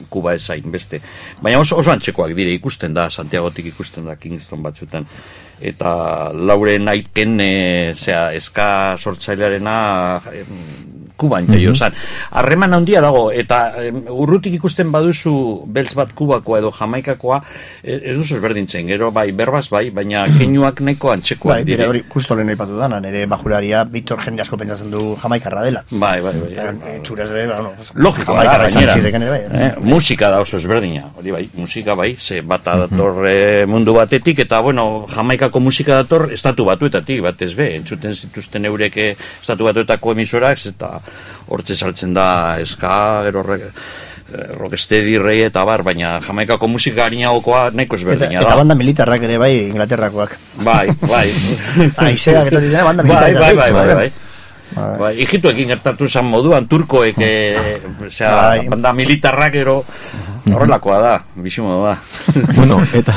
Kuba ezain beste. Baina oso, oso antzekoak dire, ikusten da, Santiagotik ikusten da, Kingston batzutan. Eta Lauren Aitken, e, zera, eska sortzailearena Kuban jaio zan. Harreman handia dago, eta urrutik ikusten baduzu beltz bat Kubakoa edo Jamaikakoa, e- ez duzu ezberdintzen, gero bai, berbaz bai, baina keinuak nahiko antzekoak Bai, bire hori, justo lehen aipatu dana, nire bajularia Victor jende asko pentsatzen du jamaikarra dela. Bai, bai, bai. Eh, Txurez ere, bueno, Logikoa da, gainera. zitekeen ere, bai. Eh, musika da oso ezberdina, hori bai, musika bai, ze bata dator eh, mundu batetik, eta bueno, jamaikako musika dator estatu batuetatik, batez be, entzuten zituzten eureke estatu batuetako emisorak, eta hortze saltzen da eska, gero horrek, eh, rocksteady rei eta bar, baina jamaikako musika harinagokoa nahiko Eta, ezberdina eta da. banda militarrak ere bai Inglaterrakoak. Bai, bai. Aizeak etorri dira banda militarrak. bai, bai, bai, bai. Bai. Bai, ijituekin gertatu zan moduan, turkoek, e, osea, Bai. banda militarrak ero, horrelakoa da, bizimodu da. bueno, eta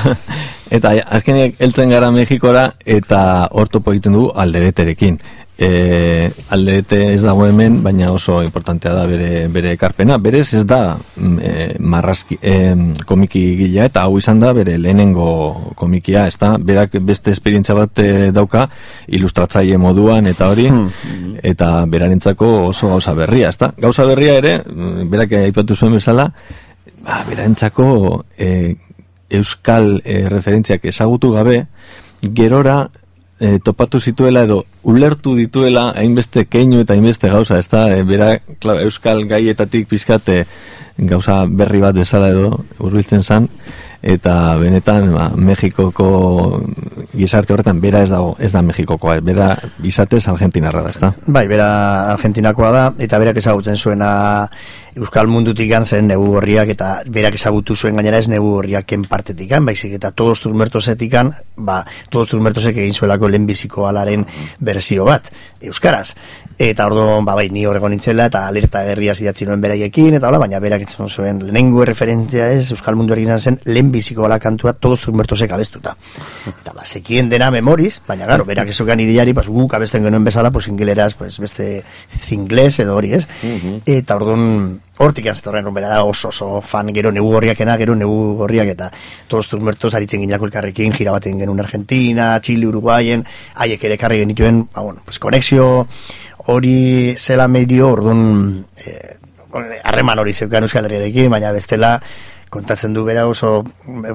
eta azkenek heltzen gara Mexikora eta hor topo egiten dugu aldereterekin. E, alderete ez dago hemen, baina oso importantea da bere, bere ekarpena. Berez ez da e, marrazki, e, komiki gila eta hau izan da bere lehenengo komikia, ez da? Berak beste esperientzia bat e, dauka ilustratzaile moduan eta hori, eta berarentzako oso gauza berria, ez da? Gauza berria ere, mm, berak aipatu zuen bezala, ba, berantzako e, euskal e, referentziak ezagutu gabe, gerora e, topatu zituela edo ulertu dituela hainbeste keinu eta hainbeste gauza, ez da, e, bera, klar, euskal gaietatik pizkate gauza berri bat bezala edo hurbiltzen zan, eta benetan ba, Mexikoko gizarte horretan bera ez dago, ez da Mexikokoa, bera izatez Argentinarra da, ez da? Bai, bera Argentinakoa da, eta berak ezagutzen zuena Euskal mundutik zen nebu horriak eta berak ezagutu zuen gainera ez nebu horriaken partetik baizik eta todos tus muertosetik ba, todos tus muertosek egin zuelako lehenbiziko alaren berzio bat, Euskaraz. Eta orduan, ba, bai, ni horrego nintzela, eta alerta herria zidatzi nuen beraiekin, eta hola, baina berak entzun zuen lehenengo referentzia ez, Euskal Mundu egin zen, lehenbiziko ala kantua, todos tus muertosek abestuta. Eta, ba, sekien dena memoriz, baina, garo, berak esokan ideari, pues, guk abesten genuen bezala, pues, ingeleraz, pues, beste zingles edo hori, ez? Eta orduan, hortik aztorren rumbera da oso oso fan gero negu gorriakena, gero negu gorriak eta todos tus muertos aritzen ginako elkarrekin, gira baten genuen Argentina, Chile, Uruguayen, haiek ere karri genituen, ba, bueno, pues, konexio hori zela medio, orduan, eh, harreman hori zeukan Euskal Herriarekin, baina bestela, kontatzen du bera oso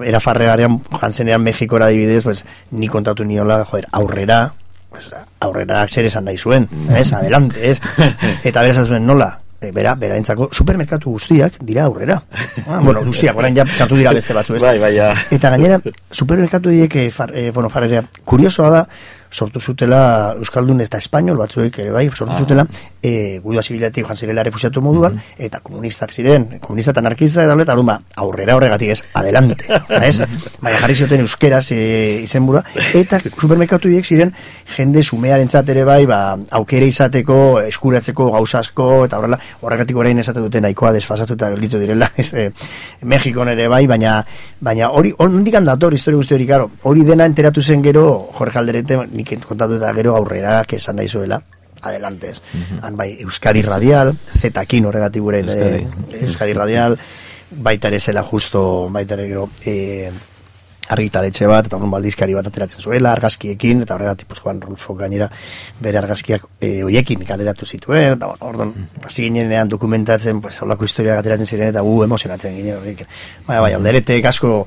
era farregarean janzenean Mexikora adibidez, pues, ni kontatu niola, joder, aurrera, pues, aurrera zer esan nahi zuen, ez, adelante, ez, eta bera esan zuen nola, e, bera, bera entzako, supermerkatu guztiak dira aurrera. Ah, bueno, guztiak, orain ja sartu dira beste batzu, ez? Bai, bai, ja. Eta gainera, supermerkatu horiek, e, far, e, bueno, farrerea, kuriosoa da, sortu zutela Euskaldun eta Espainol batzuek ere bai, sortu Ah. zutela e, gudua zibilatik joan zirela refusiatu moduan, eta komunistak ziren, komunista eta anarkista eta eta ba, aurrera horregatik ez, adelante, ez? Baina jarri zioten euskeraz e, izenbura, eta supermerkatu horiek ziren jende sumearen ere bai, ba, aukere izateko, eskuratzeko gauza asko, eta horrela, horregatik orain esate dute nahikoa desfasatu eta gelditu direla, ez, e, Mexikon ere bai, baina baina hori, dator historia guzti hori, karo, hori dena enteratu zen gero, Jorge Alderete, nik kontatu eta gero aurrera, que esan nahi zuela, adelante, ez. Han bai, Euskadi Radial, Zetakin horregatik gure, Euskadi. Euskadi. Euskadi Radial, baita ere zela justo, baita ere gero, e, argitaletxe bat, eta baldizkari bat ateratzen zuela, argazkiekin, eta horregatik, pues, Juan Rulfo gainera bere argazkiak e, oiekin kaleratu zituen, eta bueno, orduan, hasi ginenean dokumentatzen, pues, holako historiak ateratzen ziren, eta gu emozionatzen ginen horrekin. Baina, bai, alderetek asko,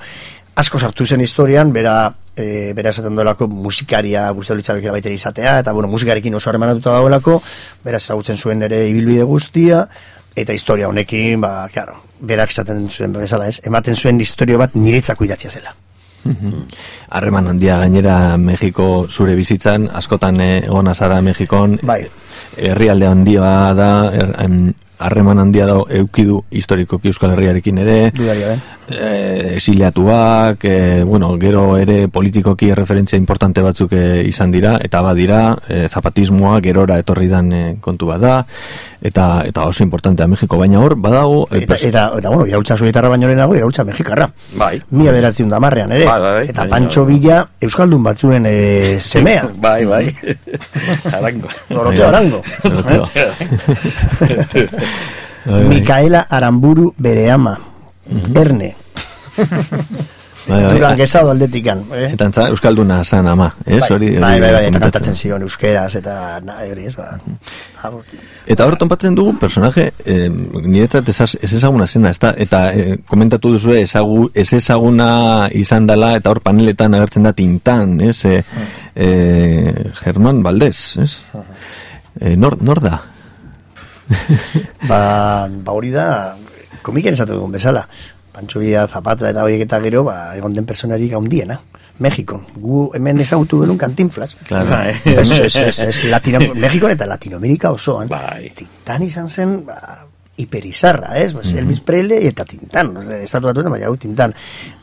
asko sartu zen historian, bera, e, bera esaten duelako musikaria guzti litzakela baita ere izatea, eta bueno, musikarekin oso harremanatuta dagoelako, bera ezagutzen zuen ere ibilbide guztia, eta historia honekin, ba, claro, berak esaten zuen bezala ez, ematen zuen historia bat niretzako idatzia zela. Harreman handia gainera Mexiko zure bizitzan, askotan eh, egon azara Mexikon, Bai. herrialde handia da, er, em, harreman handia da eukidu historikoki Euskal Herriarekin ere, Dudaria den. eh, exiliatuak, eh, bueno, gero ere politikoki referentzia importante batzuk eh, izan dira, eta badira, eh, zapatismoa gerora etorri dan eh, kontu bat da, eta, eta oso importantea Mexiko, baina hor, badago... eh, Eta, pers- eta, eta bueno, iraultza zuetarra baino lehenago, iraultza mexikarra. Bai. Mila beratzen da marrean, ere. Bai, bai, bai. eta Pancho Villa, Euskaldun batzuen e, semea. Bai, bai. Arango. Doroteo Arango. Doroteo. Bai, bai. Micaela Aramburu bere ama. Erne. Bai, bai. Duran gesado aldetikan. Eh? Eta antza, Euskalduna zan ama, ez? bai, Hori, bai, hori bai, bai, eta komentatzen. kantatzen zion euskeraz, eta hori ez, ba. Agur. Eta hor tonpatzen dugu personaje, eh, niretzat ez, ez ezaguna zena, ezta? eta eh, komentatu duzu ezagu, ez ezaguna izan dela, eta hor paneletan agertzen da tintan, ez? Eh, eh, Germán Valdez, ez? Eh, nor, nor da? ba, ba hori da, komiken esatu dugun bezala. Pancho Villa Zapata eta horiek eta gero, ba, egon den personarik haundiena. Mexikon. Gu hemen ezagutu genuen kantinflas. Claro. Bai. Ez, ez, ez, ez, Latino, Mexikon eta Latinoamerika osoan. Bai. Tintan izan zen, ba, hiperizarra, ez? Pues, Elvis Presley eta Tintan, estatu batuetan, baina hau Tintan.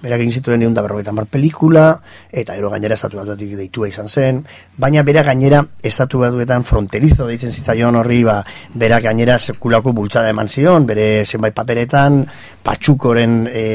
Berak egin zituen egun da berrogeita mar pelikula, eta gero gainera estatu batuetik deitua izan zen, baina bera gainera estatu batuetan fronterizo deitzen zitzaion horri, ba, berak gainera sekulako bultzada eman zion, bere zenbait paperetan, patxukoren e,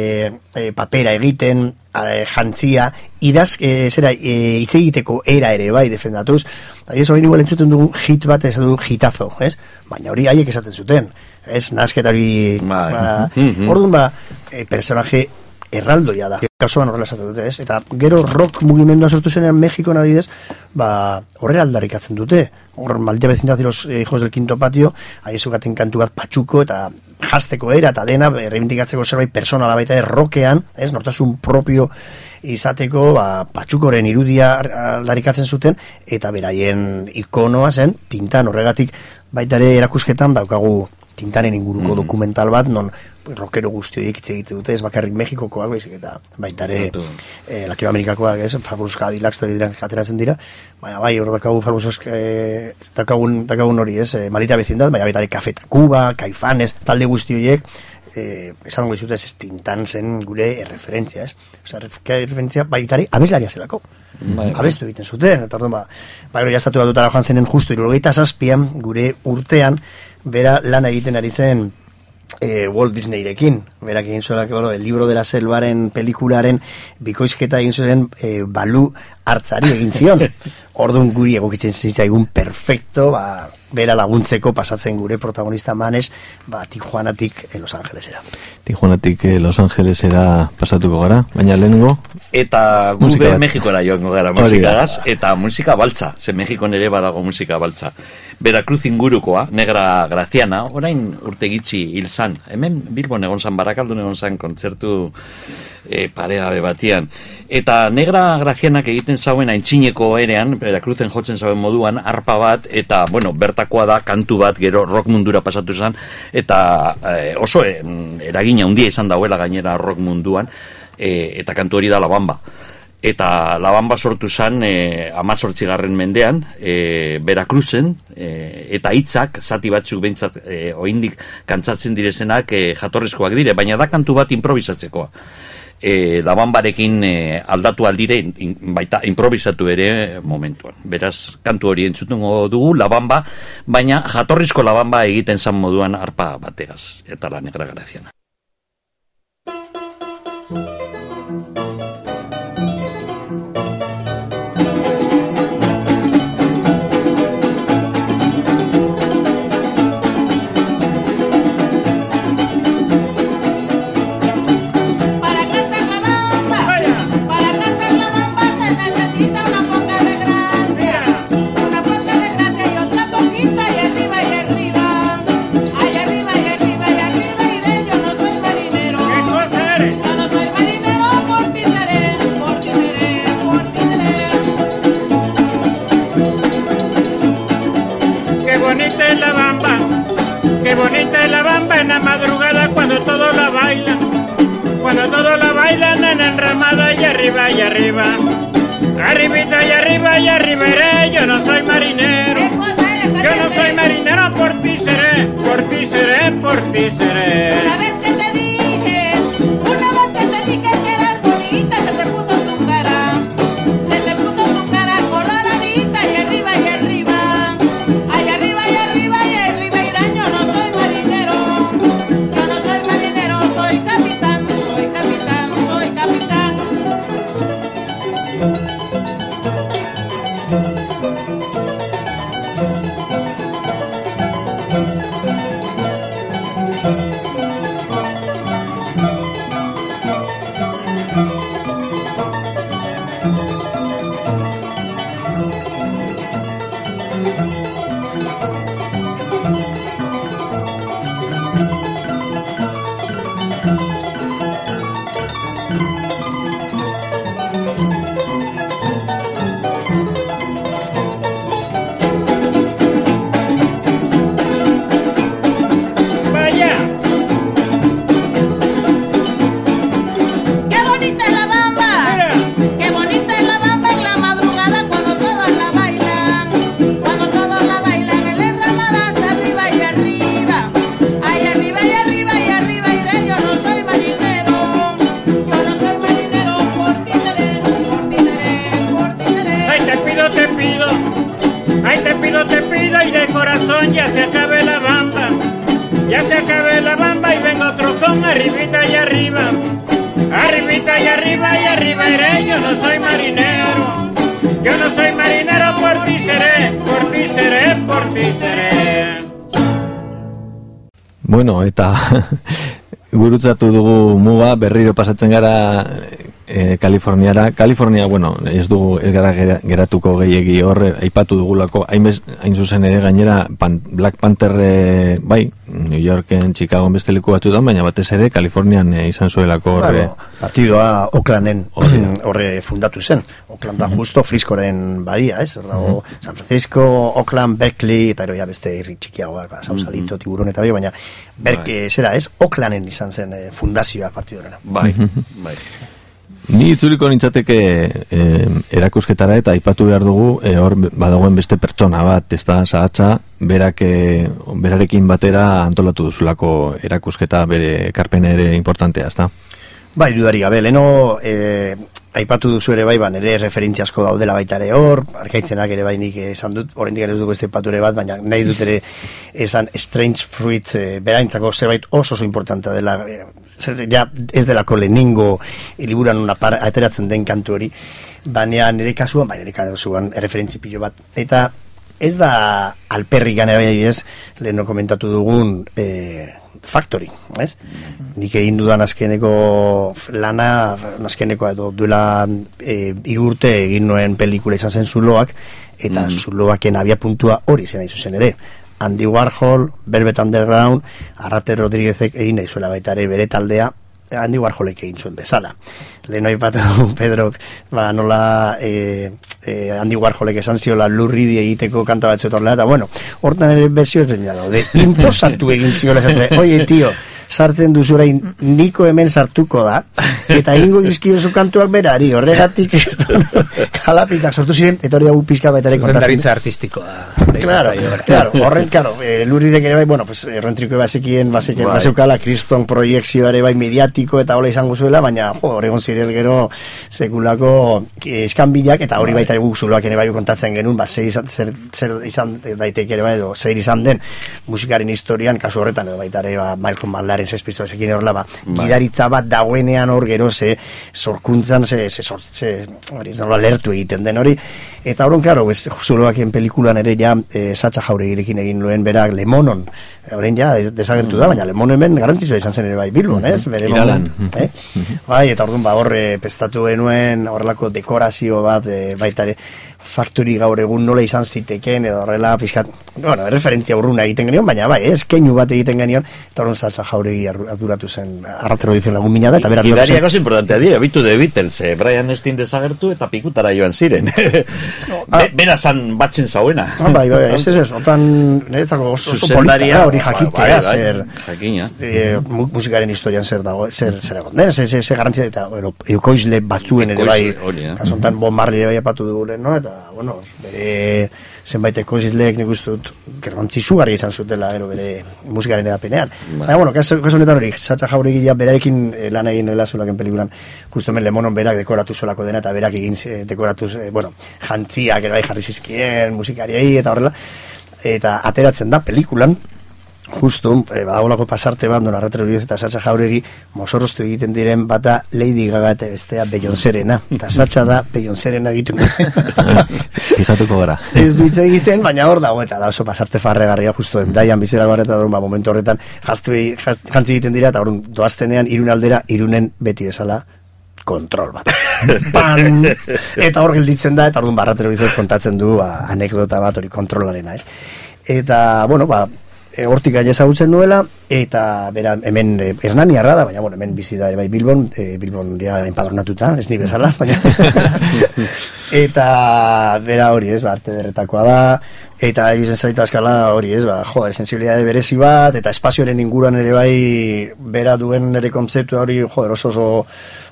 e, papera egiten, e, jantzia, idaz, e, zera, e, hitz egiteko era ere bai defendatuz, eta ez hori igual entzuten dugu hit bat ez dugu hitazo, ez? Baina hori haiek esaten zuten, ez? Nasketa hori, Bai. ba, Mhm. orduan ba, e, personaje erraldoia da. Kasuan horrela esaten dute, ez? Eta gero rock mugimendua sortu zenean Mexiko adibidez, ba, horrela aldarrikatzen dute. Hor, maldita vecindad de los eh, hijos del quinto patio, aiezukaten kantu bat patxuko eta jasteko era eta dena, reivindikatzeko zerbait personala baita ere rokean, ez? Nortasun propio izateko, ba, patxukoren irudia aldarrikatzen zuten, eta beraien ikonoa zen, tintan horregatik baita ere erakusketan daukagu tintanen inguruko Mhm. dokumental bat, non rockero guzti horiek hitz egite dute, ez bakarrik Mexikokoak, baizik eta baita ere eh, Latinoamerikakoak, ez, Fabulous Cadillacs eta dira ateratzen dira, baina bai, hor dakagu Fabulous eh, dakagun, dakagun hori, ez, eh, Malita Bezindat, baina baita ere Café Tacuba, Caifanes, talde guzti horiek, eh, esan gizut ez, tintan zen gure erreferentzia, ez? Osa, referentzia baitari abeslaria zelako. Bai, bai. Abestu egiten zuten, eta orduan ba, ba gero jaztatu batutara joan zenen justu irurogeita zazpian, gure urtean, bera lan egiten ari zen e, Walt Disneyrekin, berak egin zuelak, bueno, el libro de la selbaren pelikularen bikoizketa egin zuen e, balu hartzari egin zion. Orduan guri egokitzen zitzaigun perfecto, ba, bera laguntzeko pasatzen gure protagonista manes, ba, Tijuanatik eh, Los Angelesera. Tijuanatik eh, Los Angelesera pasatuko gara, baina lehenengo, Eta gu Musika be bat. Mexikora joango gara musikagaz, eta musika baltza, ze Mexikon ere badago musika baltza. Veracruz ingurukoa, negra graziana, orain urte gitxi hil zan. Hemen Bilbon egon zan, barakaldun egon zan kontzertu e, paregabe batian. Eta negra grazianak egiten zauen aintzineko erean, Veracruzen jotzen zauen moduan, arpa bat, eta, bueno, bertakoa da, kantu bat, gero rock mundura pasatu zen, eta e, oso e, eragina handia izan dauela gainera rock munduan, e, eta kantu hori da La Bamba. Eta La Bamba sortu zen e, amazortzigarren mendean, e, Veracruzen, e, eta hitzak zati batzuk behintzat e, oindik kantzatzen direzenak e, jatorrizkoak dire, baina da kantu bat improvisatzekoa. E, La Bambarekin e, aldatu aldire, in, baita improvisatu ere momentuan. Beraz, kantu hori entzutungo dugu, La Bamba, baina jatorrizko La Bamba egiten zan moduan arpa bategaz, eta la negra graziana. Cuando todos la bailan en enramada y arriba y arriba, arribita y arriba y arriba iré, yo no soy marinero, ¿Qué cosa eres, yo no soy marinero, por ti seré, por ti seré, por ti seré. Una vez que te Ay, te pido, te pido y de corazón ya se acabe la bamba. Ya se acabe la bamba y venga otro son arribita y arriba. Arribita y arriba y arriba iré, yo no soy marinero. Yo no soy marinero, por ti seré, por ti seré, por ti seré. Bueno, eta gurutzatu dugu muga, berriro pasatzen gara e, Kaliforniara. Kalifornia, bueno, ez dugu ez gara gera- geratuko gehiegi horre, aipatu dugulako, hain, zuzen ere gainera pan, Black Panther, e, bai, New Yorken, Chicago beste leku batzuetan, baina batez ere Kalifornian e, izan zuelako horre. Claro, partidoa Oaklanden horre fundatu zen. Oakland da justo Friskoren badia, ez? Hor dago San Francisco, Oakland, Berkeley, eta ero ya beste irri txikiagoak, ba, Sausalito, Tiburon eta bai, baina Berke, zera, ez? Oaklanden izan zen eh, fundazioa partidorena. Bai, bai. Ni itzuliko nintzateke eh, erakusketara eta aipatu behar dugu eh, hor badagoen beste pertsona bat, ez da zahatza, berak, eh, berarekin batera antolatu duzulako erakusketa bere ekarpena ere importantea, ez da? Bai, dudari gabe, leno eh, aipatu duzu ere bai, ba, nire referentzia asko daudela baita ere hor, arkaitzenak ere bai nik esan dut, oraindik ez dugu este pature bat, baina nahi dut ere esan Strange Fruit eh, beraintzako zerbait oso oso importantea dela, eh, zer, ja ez delako lehenengo liburan una para, ateratzen den kantu hori, baina nire kasuan, bai nire kasuan referentzi pilo bat, eta ez da alperri gane bai ez, leheno komentatu dugun eh, Factory, ez? Nik egin dudan azkeneko lana, azkeneko edo duela e, irurte egin nuen pelikula izan zen zuloak, eta Mm. zuloaken abia puntua hori zen hain zuzen ere. Andy Warhol, Velvet Underground, Arrate Rodríguezek egin nahi zuela baita ere bere taldea, Andy Warholek egin zuen bezala. Lehen aipatu Pedrok, ba, nola e, e, Andy Warholek esan ziola lurridi egiteko kanta batzu eta horrela, eta bueno, hortan ere berzio ezberdina daude. Imposatu egin ziola esate, oie tio, sartzen duzu orain niko hemen sartuko da, eta egingo dizkiozu kantuak berari, horregatik kalapitak sortu ziren, eta hori dago pizka baita ere kontatzen. Artistikoa. Claro, claro, horren, claro, eh, luridek ere bai, bueno, pues, errentriko bazekien, bazekien, Bai. bazeukala, kriston proiekzioa ere bai mediatiko eta hola izango zuela, baina, jo, horregon zirel gero sekulako eh, eskanbilak, eta hori baita guk zuloak ere bai kontatzen genuen, ba, zer izan, zer, zer izan daiteke ere bai, edo zer izan den musikaren historian, kasu horretan, edo baita ere, ba, Malcolm Baldaren zespizto ezekin horrela, ba, Bai. gidaritza bat dagoenean hor gero ze sorkuntzan, ze, ze, sort, ze, hori, nola lertu egiten den hori, eta horon, klaro, ez, zuloakien pelikulan ere ja, e, satxa jauregirekin egin nuen berak Lemonon, orain ja, ez, desagertu da, baina Lemon hemen garantzizua izan zen ere bai Bilbon, ez? Bere Iralan. momentu, eh? Bai, eta orduan ba horre pestatu genuen horrelako dekorazio bat e, baita ere factory gaur egun nola izan ziteken edo horrela pixkat, bueno, referentzia urruna egiten genion, baina bai, ez, keinu bat egiten genion, eta orduan salsa jauregi ardu- arduratu zen, arratero dizen lagun mina da, eta berak lortu zen- Gidariak oso importantea dira, bitu de Beatles, eh, Brian Epstein desagertu eta pikutara joan ziren. Be, bera zan batzen zauena. Ah, bai, bai, ez, ez, ez, otan, niretzako oso, oso polita da hori jakitea, bai, bai, zer, jakina. e, mu- musikaren historian zer dago, zer, zer egon den, zer, zer, zer garantzia eta, bueno, eukoizle batzuen ere bai, hori, kasontan Bob Marley ere bai apatu dugu no? eta, bueno, bere zenbait ekoizleek nik uste dut garrantzi zugarri izan zutela gero bere musikaren edapenean. Bai. Baina, bueno, kasu, kasu honetan hori, Satcha Jauregui ja berarekin eh, lan egin nuela zulaken pelikulan, justo hemen Lemonon berak dekoratu zolako dena, eta berak egin eh, dekoratu, eh, bueno, jantziak ere bai jarri zizkien, musikariei, eta horrela, eta ateratzen da pelikulan, justo, e, badagolako pasarte bat, don Arratero Uriz eta Satcha Jauregi mosorrostu egiten diren bata Lady Gaga eta bestea Beyoncéerena. Eta Satcha da Beyoncéerena egiten. Fijatuko gara. ez du hitz egiten, baina hor dago, eta da oso pasarte farregarria justo daian bizera gara eta ba, momentu horretan jaztu, jaz, jantzi egiten dira, eta orduan doaztenean irun aldera, irunen beti bezala kontrol bat. Pan! Eta hor gelditzen da, eta orduan barratero bizet kontatzen du ba, anekdota bat hori kontrolarena, ez? Eta, bueno, ba, e, hortik gaina ezagutzen nuela, eta bera hemen e, Hernaniarra da, baina bueno, hemen bizi da bai Bilbon, e, Bilbon ja enpadronatuta, ez ni bezala, baina eta bera hori, ez, ba, arte derretakoa da, eta egiten zaita eskala hori, ez, ba, joder, sensibilidade berezi bat, eta espazioaren inguruan ere bai bera duen ere kontzeptu hori, joder, oso oso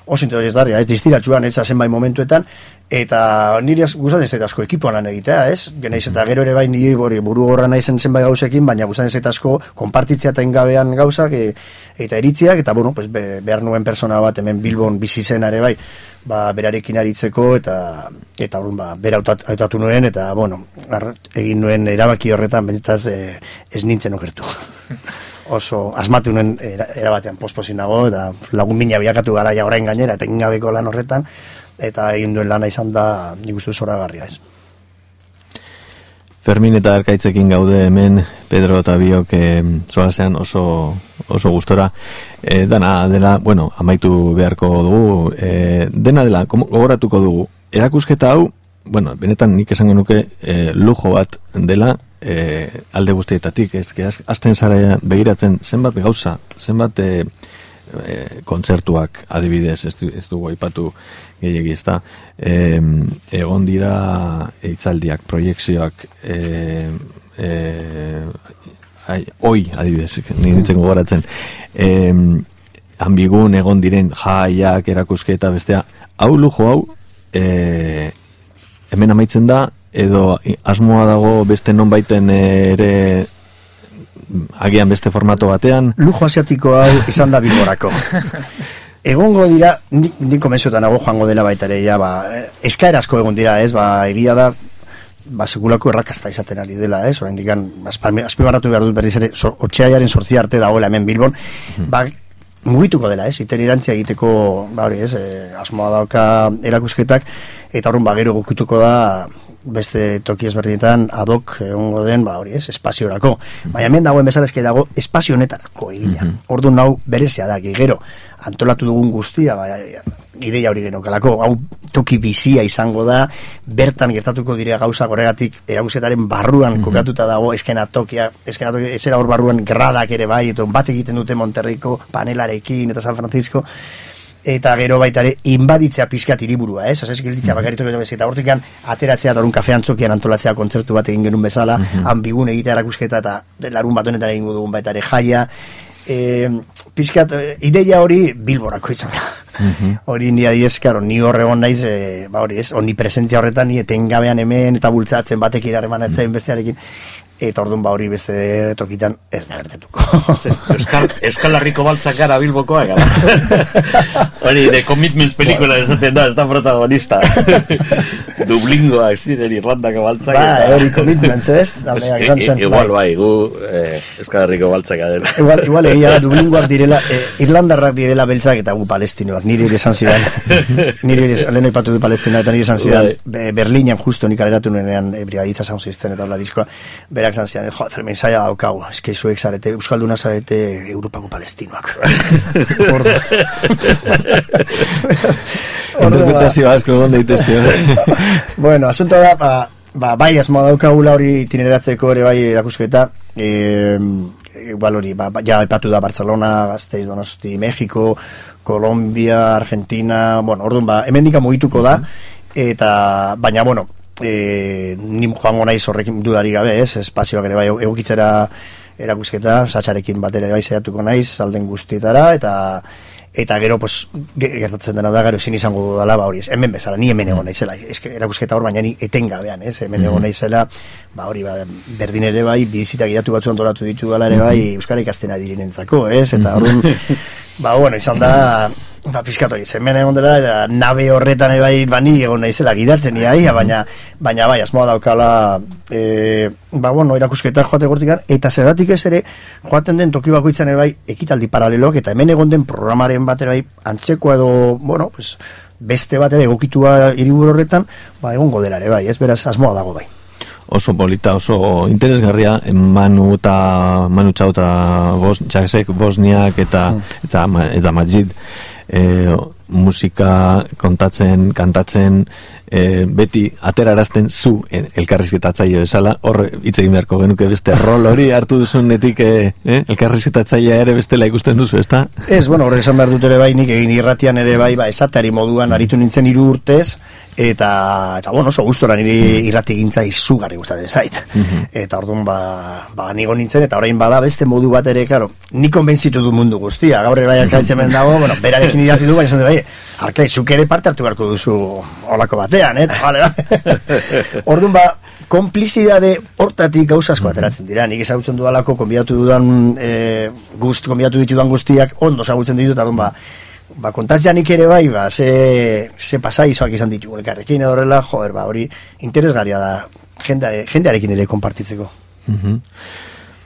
oso interesgarria, ez distiratxuan, ez zenbait momentuetan, eta niri az- gustatzen zait asko ekipoan lan egitea, ez? Genaiz eta gero ere bai niri hori buru gorra naizen zenbait gauzekin, baina gustatzen zait asko konpartitzea eta gabean gauzak e, eta eritziak, eta bueno, pues, be, behar nuen persona bat hemen Bilbon bizi zen ere bai, ba, berarekin aritzeko eta eta orduan ba, bera hautat- hautatu nuen eta bueno, egin nuen erabaki horretan bentzaz e, ez nintzen okertu. oso asmatu nuen era, erabatean posposin nago eta lagun mina biakatu gara ja orain gainera eta ingabeko lan horretan eta egin duen lana izan da nik uste zoragarria ez. Fermin eta Arkaitzekin gaude hemen, Pedro eta biok e, solasean oso, oso gustora. E, dana dela, bueno, amaitu beharko dugu, e, dena dela, gogoratuko dugu, erakusketa hau, bueno, benetan nik esango nuke e, lujo bat dela e, alde guztietatik, ez, azten zara begiratzen zenbat gauza, zenbat e, e, kontzertuak adibidez, ez, ez dugu aipatu gehiagi ez da, e, egon dira eitzaldiak, proiekzioak, e, e, ai, oi adibidez, ni nintzen gogoratzen, e, ambigun egon diren jaiak, erakusketa bestea, hau lujo hau, e, hemen amaitzen da, edo asmoa dago beste nonbaiten ere agian beste formato batean, lujo asiatiko hau izan da bilborako. Egongo dira, nik, nik komentzuetan nago joango dela baita ere, ja, ba, eskaera asko egon dira, ez, ba, egia da, ba, sekulako errakasta izaten ari dela, ez, orain dikan, azpimarratu behar dut berriz ere, so, otxeaiaren sortzi arte dagoela hemen Bilbon, ba, mugituko dela, ez, iten irantzia egiteko, ba, hori, ez, eh, asmoa dauka erakusketak, eta horren, ba, gero gukituko da, beste toki ezberdinetan adok egongo den, ba hori ez, espaziorako. Baina hemen dagoen bezala eske dago espazio honetarako egina. Ordu nau berezia da, gero antolatu dugun guztia, ba, ideia hori genokalako, hau toki bizia izango da, bertan gertatuko dire gauza horregatik erakusketaren barruan kokatuta dago eskena tokia, eskena tokia, ezera hor barruan gradak ere bai, eta bat egiten dute Monterriko panelarekin eta San Francisco, eta gero baita ere inbaditzea pizkat hiriburua, ez? Osea, gelditzea bakaritu gero bez eta hortikan ateratzea eta orun kafean txokian antolatzea kontzertu bat egin genuen bezala, ambigun egitea erakusketa eta larun bat honetan egingo dugun baita ere jaia. E, pizkat eh, ideia hori bilborako izan da. Hori ni adiez, karo, ni horre egon naiz, e, ba hori ez, omnipresentzia horretan, ni etengabean hemen eta bultzatzen batekin harremanatzen bestearekin, eta orduan ba hori beste tokitan ez da gertatuko. Euskal, Euskal Herriko baltzak gara bilbokoa gara. Hori, de commitments pelikula esaten da, ez da protagonista. Dublingoa, ziren Irlandako baltzak. Ba, hori commitments, ez? Daldeak izan zen, Igual, bai. gu eh, Euskal Herriko baltzak gara. Igual, igual egia da Dublingoak direla, eh, Irlandarrak direla beltzak eta gu palestinoak, niri ere esan zidan. niri ere, lehen aipatu du palestina eta niri esan zidan, Bai. be, Berlinen justo nik aleratu nuenean e, brigadiza sound system eta hola diskoa, berak esan zidan, jo, zermen zaila daukagu, eske zuek zarete, Euskalduna zarete Europako palestinoak. Ordu. Ordu, ba, interpretazio asko egon daitezke. bueno, asunto da, ba, ba, bai, asmoa daukagula hori itineratzeko ere bai erakusketa, e, igual hori, ba, ba, ja epatu da Barcelona, Gasteiz, Donosti, Mexiko, Colombia, Argentina, bueno, orduan, ba, hemen mugituko da, eta, baina, bueno, e, ni joango naiz horrekin dudari gabe, ez, espazioak ere bai egokitzera erakusketa, satxarekin batera bai zehatuko naiz, alden guztietara, eta eta gero pues, ge- gertatzen dena da gero ezin izango dudala ba hori ez, hemen bezala, ni hemen egon naizela. Eske erakusketa hor baina ni etengabean ez, hemen egon naizela ba hori ba, berdin ere bai bizita gidatu batzu antolatu ditu dela ere bai euskara ikastena direnentzako ez, eta orduan ba bueno, izan da ba, pizkat hori, hemen egon dela eta nabe horretan ere bai bani egon naizela gidatzen ia, baina baina bai, asmoa daukala e, ba bueno, erakusketa joate gortikan eta zergatik ez ere joaten den toki bakoitzan ere bai ekitaldi paralelok eta hemen egon den programaren bat bai antzekoa edo, bueno, pues, beste bat ere egokitua hiriburu horretan, ba egongo dela ere bai, ez beraz asmoa dago bai. Oso polita, oso interesgarria Manu eta Manu Txau eta Bos, Txasek, Bosniak eta eta, Ma- eta Majid. E, musika kontatzen, kantatzen e, beti aterarazten zu elkarrizketatzaile bezala. Hor hitz egin beharko genuke beste rol hori hartu duzunetik e, e, elkarrizketatzailea ere bestela ikusten duzu, ezta? Ez, bueno, horre esan behar dut ere bai, nik egin irratian ere bai, ba, esateari moduan aritu nintzen hiru urtez, eta, eta bueno, oso gustora niri irrati gintza izugarri gustatzen zait. Eta orduan, ba, ba, nigo nintzen, eta orain bada beste modu bat ere, karo, ni konbentzitu du mundu guztia, gaur ere bai dago, bueno, berarekin idazi du, baina bai, arkai, zuk ere parte hartu beharko duzu olako batean, eh? Vale, vale. orduan, ba, konplizidade hortatik gauza asko ateratzen dira. Nik ezagutzen dudalako konbidatu dudan e, guzti, konbidatu ditudan guztiak ondo ezagutzen ditut, eta ba, ba, kontatzea nik ere bai, ba, ze, ze pasaizoak izan ditugu elkarrekin horrela, joder, ba, hori interesgarria da jende, jendearekin ere konpartitzeko. Mhm.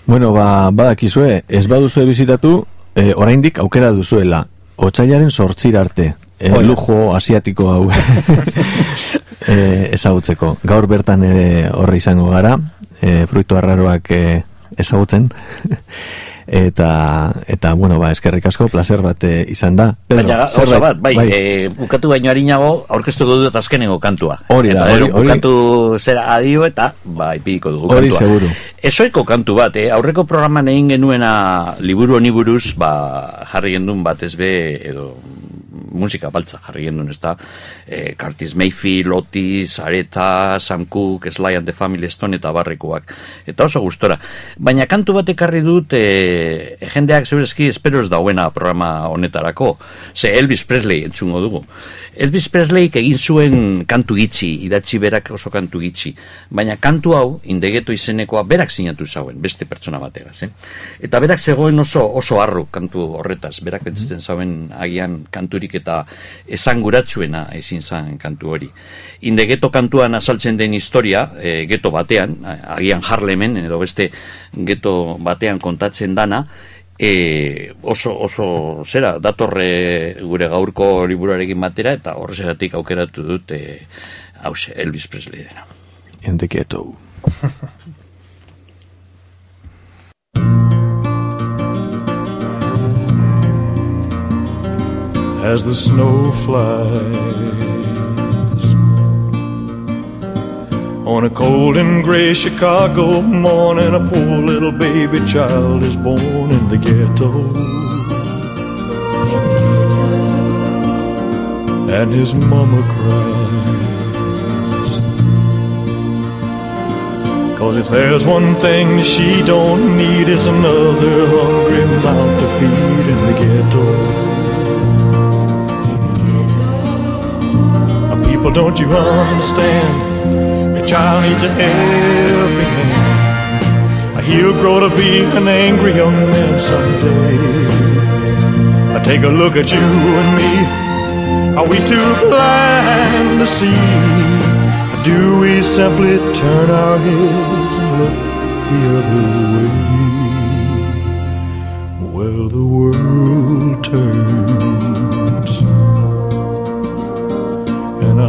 Bueno, ba, badakizue, ez baduzue bizitatu, e, oraindik aukera duzuela, otsailaren sortzira arte, e, lujo asiatiko hau e, ezagutzeko. Gaur bertan ere horre izango gara, e, fruitu arraroak e, ezagutzen. Eta, eta bueno, ba, eskerrik asko, placer bat eh, izan da. Pedro, Baina, oso bat, bai, Eh, bukatu baino harinago, aurkeztuko dut azkenengo kantua. Hori da, hori- Bukatu zera adio eta, ba, ipiko dugu Hori kantua. seguru. Esoiko kantu bat, eh? aurreko programan egin genuena liburu honi buruz, ba, jarri gendun bat ez be, edo musika baltza jarri gendun, ez da, eh, Curtis Mayfield, Otis, Areta, Sam Cooke, Sly and the Family Stone eta barrikoak. Eta oso gustora. Baina kantu bat ekarri dut, eh, jendeak zeurezki espero ez dauena programa honetarako. Ze Elvis Presley entzungo dugu. Elvis Presley egin zuen kantu gitxi, idatzi berak oso kantu gitxi. Baina kantu hau, indegeto izenekoa, berak sinatu zauen, beste pertsona bategaz, eh? Eta berak zegoen oso oso harru kantu horretaz, berak pentsatzen zauen agian kanturik eta esanguratsuena ezin zen kantu hori. Indegeto kantuan azaltzen den historia, e, geto batean, agian Harlemen, edo beste geto batean kontatzen dana, e, oso, oso, zera, datorre gure gaurko liburuarekin batera, eta horrezegatik aukeratu dut, e, hause, Elvis Presleyren. In the ghetto. as the snow flies. On a cold and gray Chicago morning, a poor little baby child is born in the ghetto. And his mama cries. Cause if there's one thing she don't need, is another hungry mouth to feed in the ghetto. People, don't you understand? The child needs a helping hand. He'll grow to be an angry young man someday. Uh, Take a look at you and me. Are we too blind to see? Do we simply turn our heads and look the other way? Well, the world turns.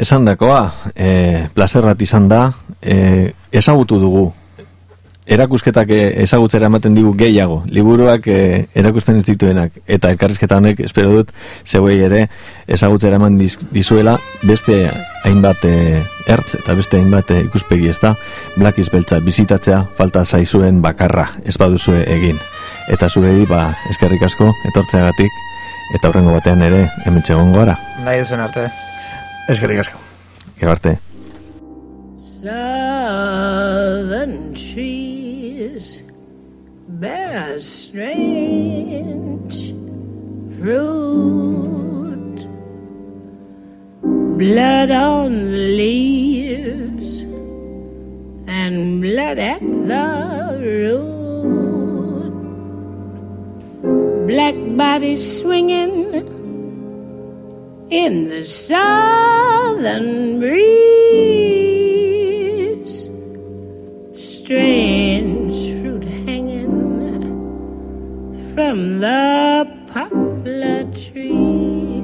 esan dakoa, e, placer bat izan da, e, ezagutu dugu, erakusketak eh, ezagutzera ematen digu gehiago, liburuak e, erakusten ez dituenak, eta elkarrizketa honek, espero dut, zeuei ere ezagutzera eman diz, dizuela, beste hainbat e, ertz, eta beste hainbat e, ikuspegi ez da, Black beltza bizitatzea, falta zaizuen bakarra, ez baduzue egin. Eta zurei, ba, eskerrik asko, etortzeagatik, eta horrengo batean ere, hemen txegon gara. Nahi duzuen arte. Eskerrik asko. Gero arte. Southern trees bear strange fruit, blood on the leaves and blood blood at the root. Black bodies swinging in the southern breeze. Strange fruit hanging from the poplar trees.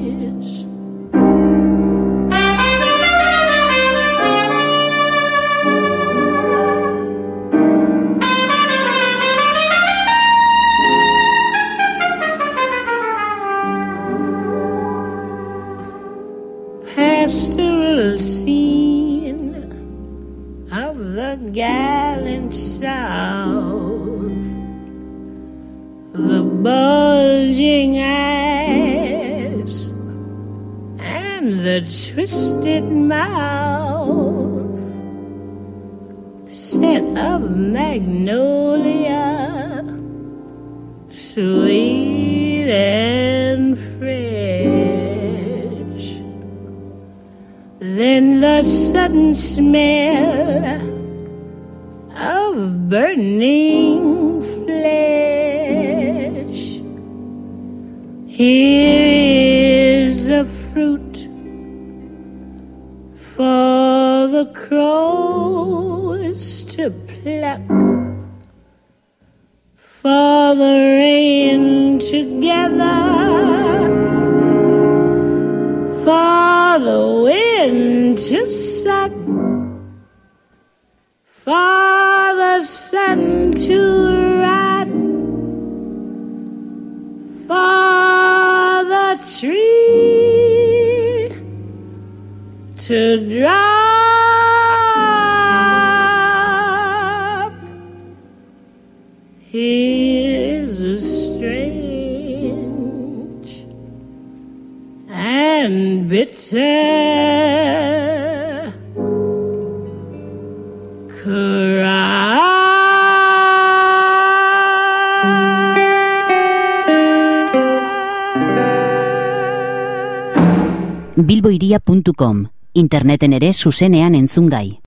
Gallant South. The bulging eyes and the twisted mouth, scent of magnolia, sweet and fresh. Then the sudden smell burning flesh. Here is a fruit for the crows to pluck, for the rain together for the wind to suck, for the sun to rot, for the tree to drop. Here's a strange and bitter bilboiria.com Interneten ere zuzenean entzungai.